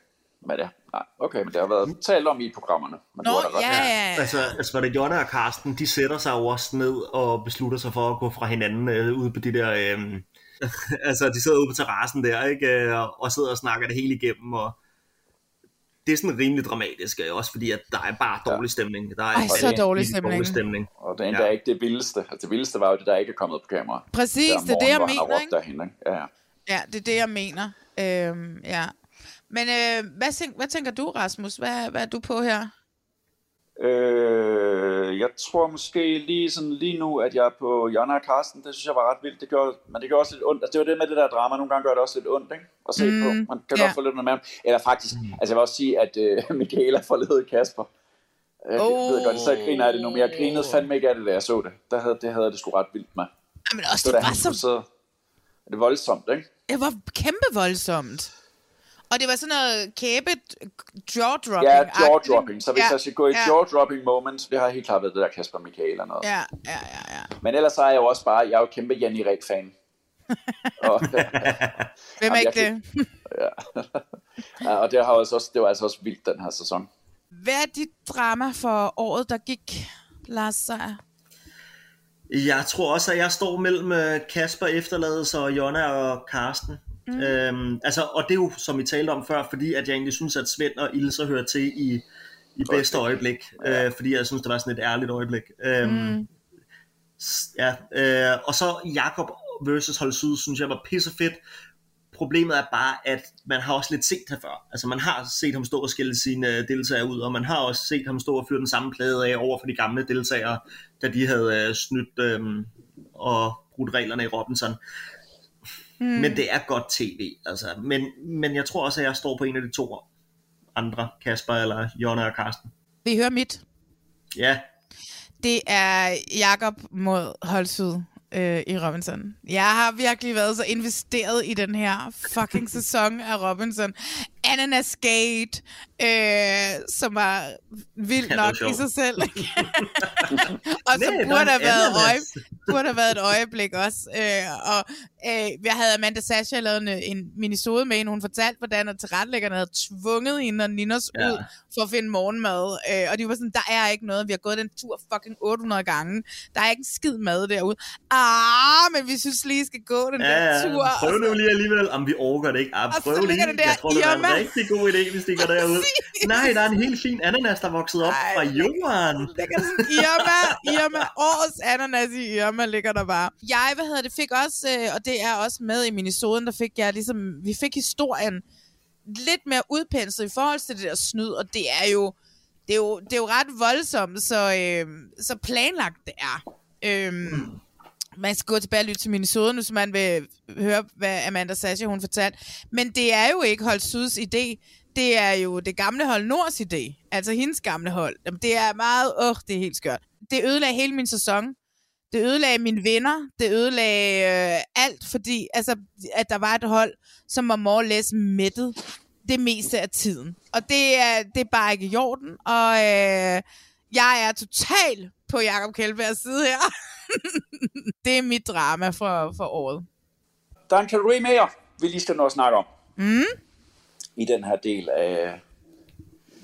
Men ja, nej. Okay, men det har været talt om i programmerne. Men Nå, da ret. ja, ja, ja. Altså, altså var det Jonna og Karsten, de sætter sig jo også ned og beslutter sig for at gå fra hinanden øh, ude på de der... Øh, altså, de sidder ude på terrassen der, ikke? Øh, og- sidder og snakker det hele igennem, og det er sådan rimelig dramatisk, også fordi at der er bare dårlig stemning. Der er Ej, så dårlig stemning. dårlig stemning. Og det er endda Ja. ikke det vildeste. Altså, det vildeste var jo det, der ikke er kommet på kamera. Præcis, det er det, jeg mener, ikke? Derhen, ikke? Ja, ja. Ja, det er det, jeg mener. Øhm, ja. Men øh, hvad, tænk, hvad tænker du, Rasmus? Hvad, hvad er du på her? Øh, jeg tror måske lige sådan lige nu, at jeg er på Jonna og Carsten. Det synes jeg var ret vildt. Det gjorde, men det gør også lidt ondt. Altså, det var det med det der drama. Nogle gange gør det også lidt ondt, ikke? At se mm, på. Man kan ja. godt få lidt noget med ham. Eller faktisk, altså jeg vil også sige, at øh, Michaela forlede Kasper. Jeg oh. ved godt, så griner jeg det nu, men jeg grinede fandme ikke af det, da jeg så det. Der havde, det havde jeg det sgu ret vildt med. Jamen også, Så det var så. Det er voldsomt, ikke? Det var kæmpe voldsomt. Og det var sådan noget kæbe jaw-dropping. Ja, jaw-dropping. Så hvis ja, jeg skal gå i ja, jaw-dropping moment, det har helt klart været det der Kasper Michael og noget. Ja, ja, ja, ja. Men ellers så er jeg jo også bare, jeg er jo kæmpe Janni Ræk-fan. og, Hvem er ikke det? ja, og det, har også, også, det var altså også vildt den her sæson. Hvad er dit drama for året, der gik, Lars Seier? Jeg tror også, at jeg står mellem øh, Kasper Efterlades og Jonna og Karsten. Mm. Øhm, altså, og det er jo, som vi talte om før, fordi at jeg egentlig synes, at Svend og Ilse hører til i, i bedste øjeblik. Øh, fordi jeg synes, det var sådan et ærligt øjeblik. Øhm, mm. Ja, øh, og så Jakob versus Hold Syd, synes jeg var pissefedt. Problemet er bare, at man har også lidt set her før. Altså man har set ham stå og skille sine øh, deltagere ud, og man har også set ham stå og fyre den samme plade af over for de gamle deltagere, da de havde øh, snydt øh, og brudt reglerne i Robinson. Hmm. Men det er godt tv. Altså. Men, men jeg tror også, at jeg står på en af de to andre, Kasper eller Jonna og Karsten. Vi hører mit. Ja, Det er Jakob mod Holsud øh, i Robinson. Jeg har virkelig været så investeret i den her fucking sæson af Robinson. Ananas Gate, øh, som var vildt Ja, nok i sjovt. sig selv. og som Nej, der burde er have, været øje, burde have været et øjeblik også. Øh, og øh, jeg havde Amanda Sasha lavet en, en minisode med hende. Hun fortalte, hvordan at tilrettelæggerne havde tvunget hende og Ninos Ja. ud for at finde morgenmad. Øh, og de var sådan, der er ikke noget. Vi har gået den tur fucking 800 gange. Der er ikke en skid mad derude. Ah, men vi synes lige, I skal gå den ja, der ja. tur. prøv nu lige alligevel, om vi orker det ikke. Ah, Og så prøv lige. den der Jeg tror, det en Irma. Rigtig god idé, hvis de går derud. Nej, der er en helt fin ananas, der er vokset op Ej. fra jorden. ligger sådan Irma, Irma, årets ananas i Irma ligger der bare. Jeg, hvad hedder det, fik også, øh, og det er også med i minisoden, der fik jeg ligesom, vi fik historien lidt mere udpenslet i forhold til det der snyd, og det er jo, det er jo, det er jo ret voldsomt, så, øh, så planlagt det er. Øhm, man skal gå tilbage og lytte til minisoden, hvis man vil høre, hvad Amanda Sasha hun fortalte. Men det er jo ikke Hold Syds idé. Det er jo det gamle hold Nords idé. Altså hendes gamle hold. Jamen, det er meget... Åh, det er helt skørt. Det ødelagde hele min sæson. Det ødelagde mine venner. Det ødelagde øh, alt, fordi altså, at der var et hold, som var more or less mættet det meste af tiden. Og det er, det er bare ikke i orden. Og øh, jeg er total på Jakob Kjeldbergs side her. det er mit drama for, for året. Der er en kategori mere, vi lige skal nå at snakke om. Mm. I den her del af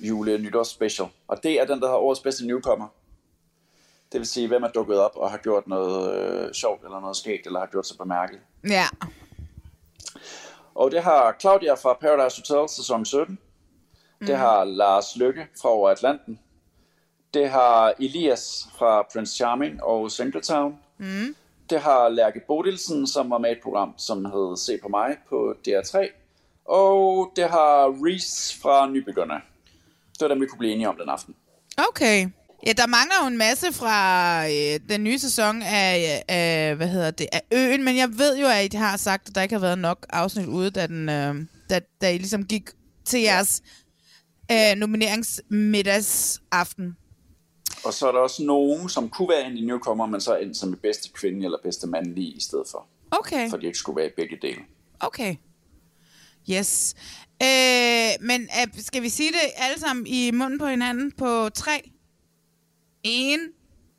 jule- og nytårsspecial. Og det er den, der har årets bedste newcomer. Det vil sige, hvem er dukket op og har gjort noget øh, sjovt eller noget skægt, eller har gjort sig bemærket. Ja. Og det har Claudia fra Paradise Hotel sæson 17. Mm. Det har Lars Lykke fra Over Atlanten. Det har Elias fra Prince Charming og Singletown. Mm. Det har Lærke Bodilsen, som var med i et program, som hed Se på mig på DR3. Og det har Reese fra Nybegynder. Det var dem, vi kunne blive enige om den aften. Okay. Ja, der mangler jo en masse fra øh, den nye sæson af, af, hvad hedder det, af Øen, men jeg ved jo, at I har sagt, at der ikke har været nok afsnit ude, da, den, øh, da, da I ligesom gik til jeres øh, nomineringsmiddagsaften. Og så er der også nogen, som kunne være en newcomer, men så er endt som bedste kvinde eller bedste mandlige i stedet for. Okay, For de ikke skulle være i begge dele. okay. Yes. Øh, men øh, skal vi sige det alle sammen i munden på hinanden på tre? En,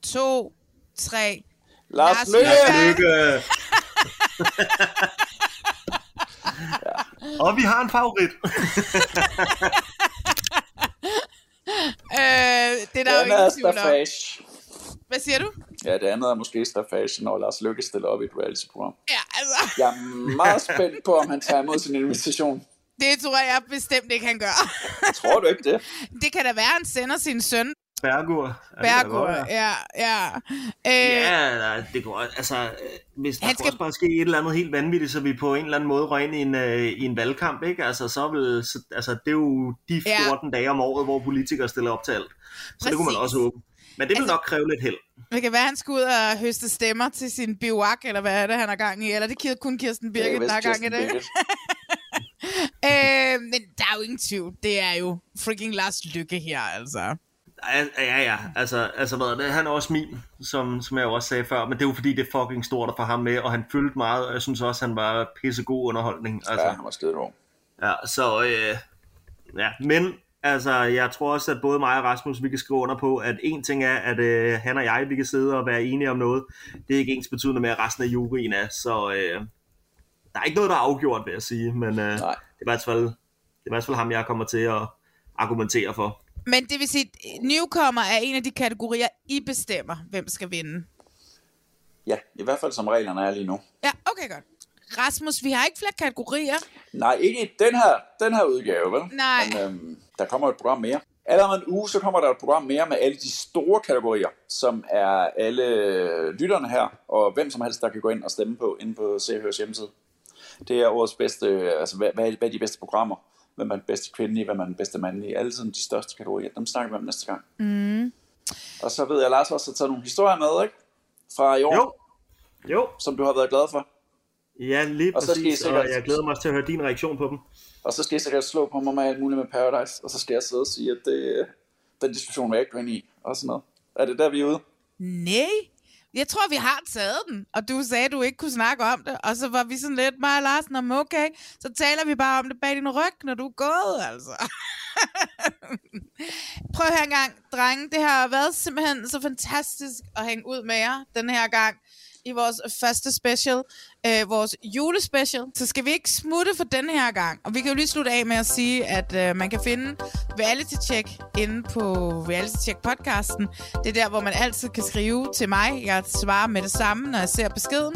to, tre. Lars Lars Løkke! Løkke! Lykke! Og vi har en favorit. Øh, det er der jo andet er ingen tvivl om. Hvad siger du? Ja, det andet er måske staffage, når Lars Løkke stiller op i et reality-program. Ja, altså. Jeg er meget spændt på, om han tager imod sin invitation. Det tror jeg bestemt ikke, han gør. Tror du ikke det? det kan da være, han sender sin søn, Bergur. Ja, Bergur. Ja, ja. Øh, Ja, nej, det går altså, øh, hvis der Han skal... også bare ske et eller andet helt vanvittigt, så vi på en eller anden måde røg ind i en, øh, i en valgkamp, ikke? Altså, så vil, så, altså, det er jo de Ja. 14 dage om året, hvor politikere stiller op til alt. Så det kunne man Præcis. også håbe. Men det vil Altså- nok kræve lidt held. det kan være, han skal ud og høste stemmer til sin biwak, eller hvad er det, han har gang i. Eller det er kun Kirsten Birgit, vist der har gang i det. Øh, men der er jo ingen tvivl. Det er jo freaking Lars Lykke her, altså. Ja, ja. Altså, altså hvad det? han er også min, som, som jeg også sagde før, men det er jo fordi, det er fucking stort at få ham med, og han fyldte meget, og jeg synes også, han var pissegod underholdning. Altså, Ja, han var god. Ja, så øh, ja, men altså, jeg tror også, at både mig og Rasmus, vi kan skrive under på, at en ting er, at øh, han og jeg, vi kan sidde og være enige om noget. Det er ikke ens betydende med, at resten af juryen er, så øh, der er ikke noget, der er afgjort, vil jeg sige, men øh, det, er i hvert fald, det er i hvert fald ham, jeg kommer til at argumentere for. Men det vil sige, newcomer er en af de kategorier, I bestemmer, hvem skal vinde. Ja, i hvert fald som reglerne er lige nu. Ja, okay godt. Rasmus, vi har ikke flere kategorier. Nej, ikke i den her, den her udgave, vel? Nej. Men øhm, der kommer et program mere. Allerede om en uge, så kommer der et program mere med alle de store kategorier, som er alle lytterne her, og hvem som helst, der kan gå ind og stemme på inde på CHS hjemmeside. Det er årets bedste, altså hvad, hvad er de bedste programmer? Hvem er den bedste kvindelige, hvem er den bedste mandlige? Alle sådan de største kategorier, dem snakker vi om næste gang. Mm. Og så ved jeg, at Lars også har taget nogle historier med, ikke? Fra i år, Jo, jo, som du har været glad for. ja, lige Og så skal I præcis, og sikkert- jeg glæder mig til at høre din reaktion på dem. Og så skal jeg sikkert slå på mig med alt muligt med Paradise, og så skal jeg sidde og sige, at det, den diskussion vil jeg ikke gå ind i, og sådan noget. Er det der, vi er ude? Nej. Jeg tror, vi har taget den, og du sagde, at du ikke kunne snakke om det. Og så var vi sådan lidt, mig og Larsen, om okay, så taler vi bare om det bag din ryg, når du er gået, altså. Prøv her en gang, drenge. Det har været simpelthen så fantastisk at hænge ud med jer den her gang i vores første special, øh, vores julespecial. Så skal vi ikke smutte for den her gang. Og vi kan jo lige slutte af med at sige, at øh, man kan finde Reality Check inde på Reality Check podcasten. Det er der, hvor man altid kan skrive til mig. Jeg svarer med det samme, når jeg ser beskeden.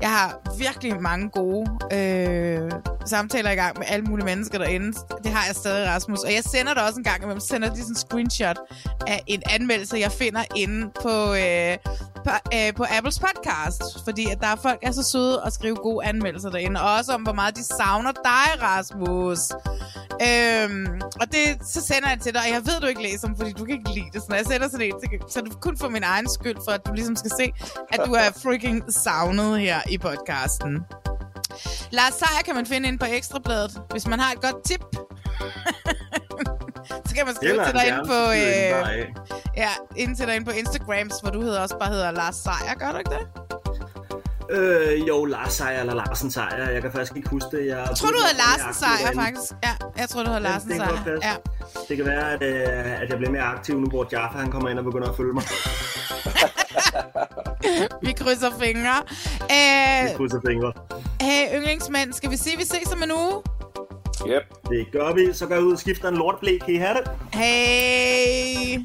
Jeg har virkelig mange gode øh, samtaler i gang med alle mulige mennesker derinde. Det har jeg stadig, Rasmus. Og jeg sender det også en gang, imellem sender de sådan en screenshot af en anmeldelse, jeg finder inde på, øh, på, øh, på Apples podcast. Fordi at der er folk, der er så søde at skrive gode anmeldelser derinde. Og også om, hvor meget de savner dig, Rasmus. Øhm, og det, så sender jeg til dig, og jeg ved, du ikke læser dem, fordi du kan ikke lide det. Så når jeg sender sådan en, så, kan- så er det kun for min egen skyld, for at du ligesom skal se, at du er freaking savnet her i podcasten. Lars Seier kan man finde inde på Ekstrabladet, hvis man har et godt tip. så kan man skrive Eller til dig gerne på, øh, ja, inde til dig inde på Instagrams, hvor du hedder også bare hedder Lars Seier, gør du ikke det? Øh, jo, Lars Seier eller Larsen Seier, jeg kan faktisk ikke huske det. Jeg, Jeg tror, du hedder Larsen Seier, faktisk. Ja, jeg tror, du hedder Larsen det kan godt Seier. Ja. Det kan være, at, øh, at jeg bliver mere aktiv nu, hvor Jaffa han kommer ind og begynder at følge mig. Vi krydser fingre. Jeg Øh, krydser fingre. hey, yndlingsmænd, skal vi se, vi ses om en uge? Yep. Det gør vi. Så går jeg ud og skifter en lortblæk. Kan I have det? Hey!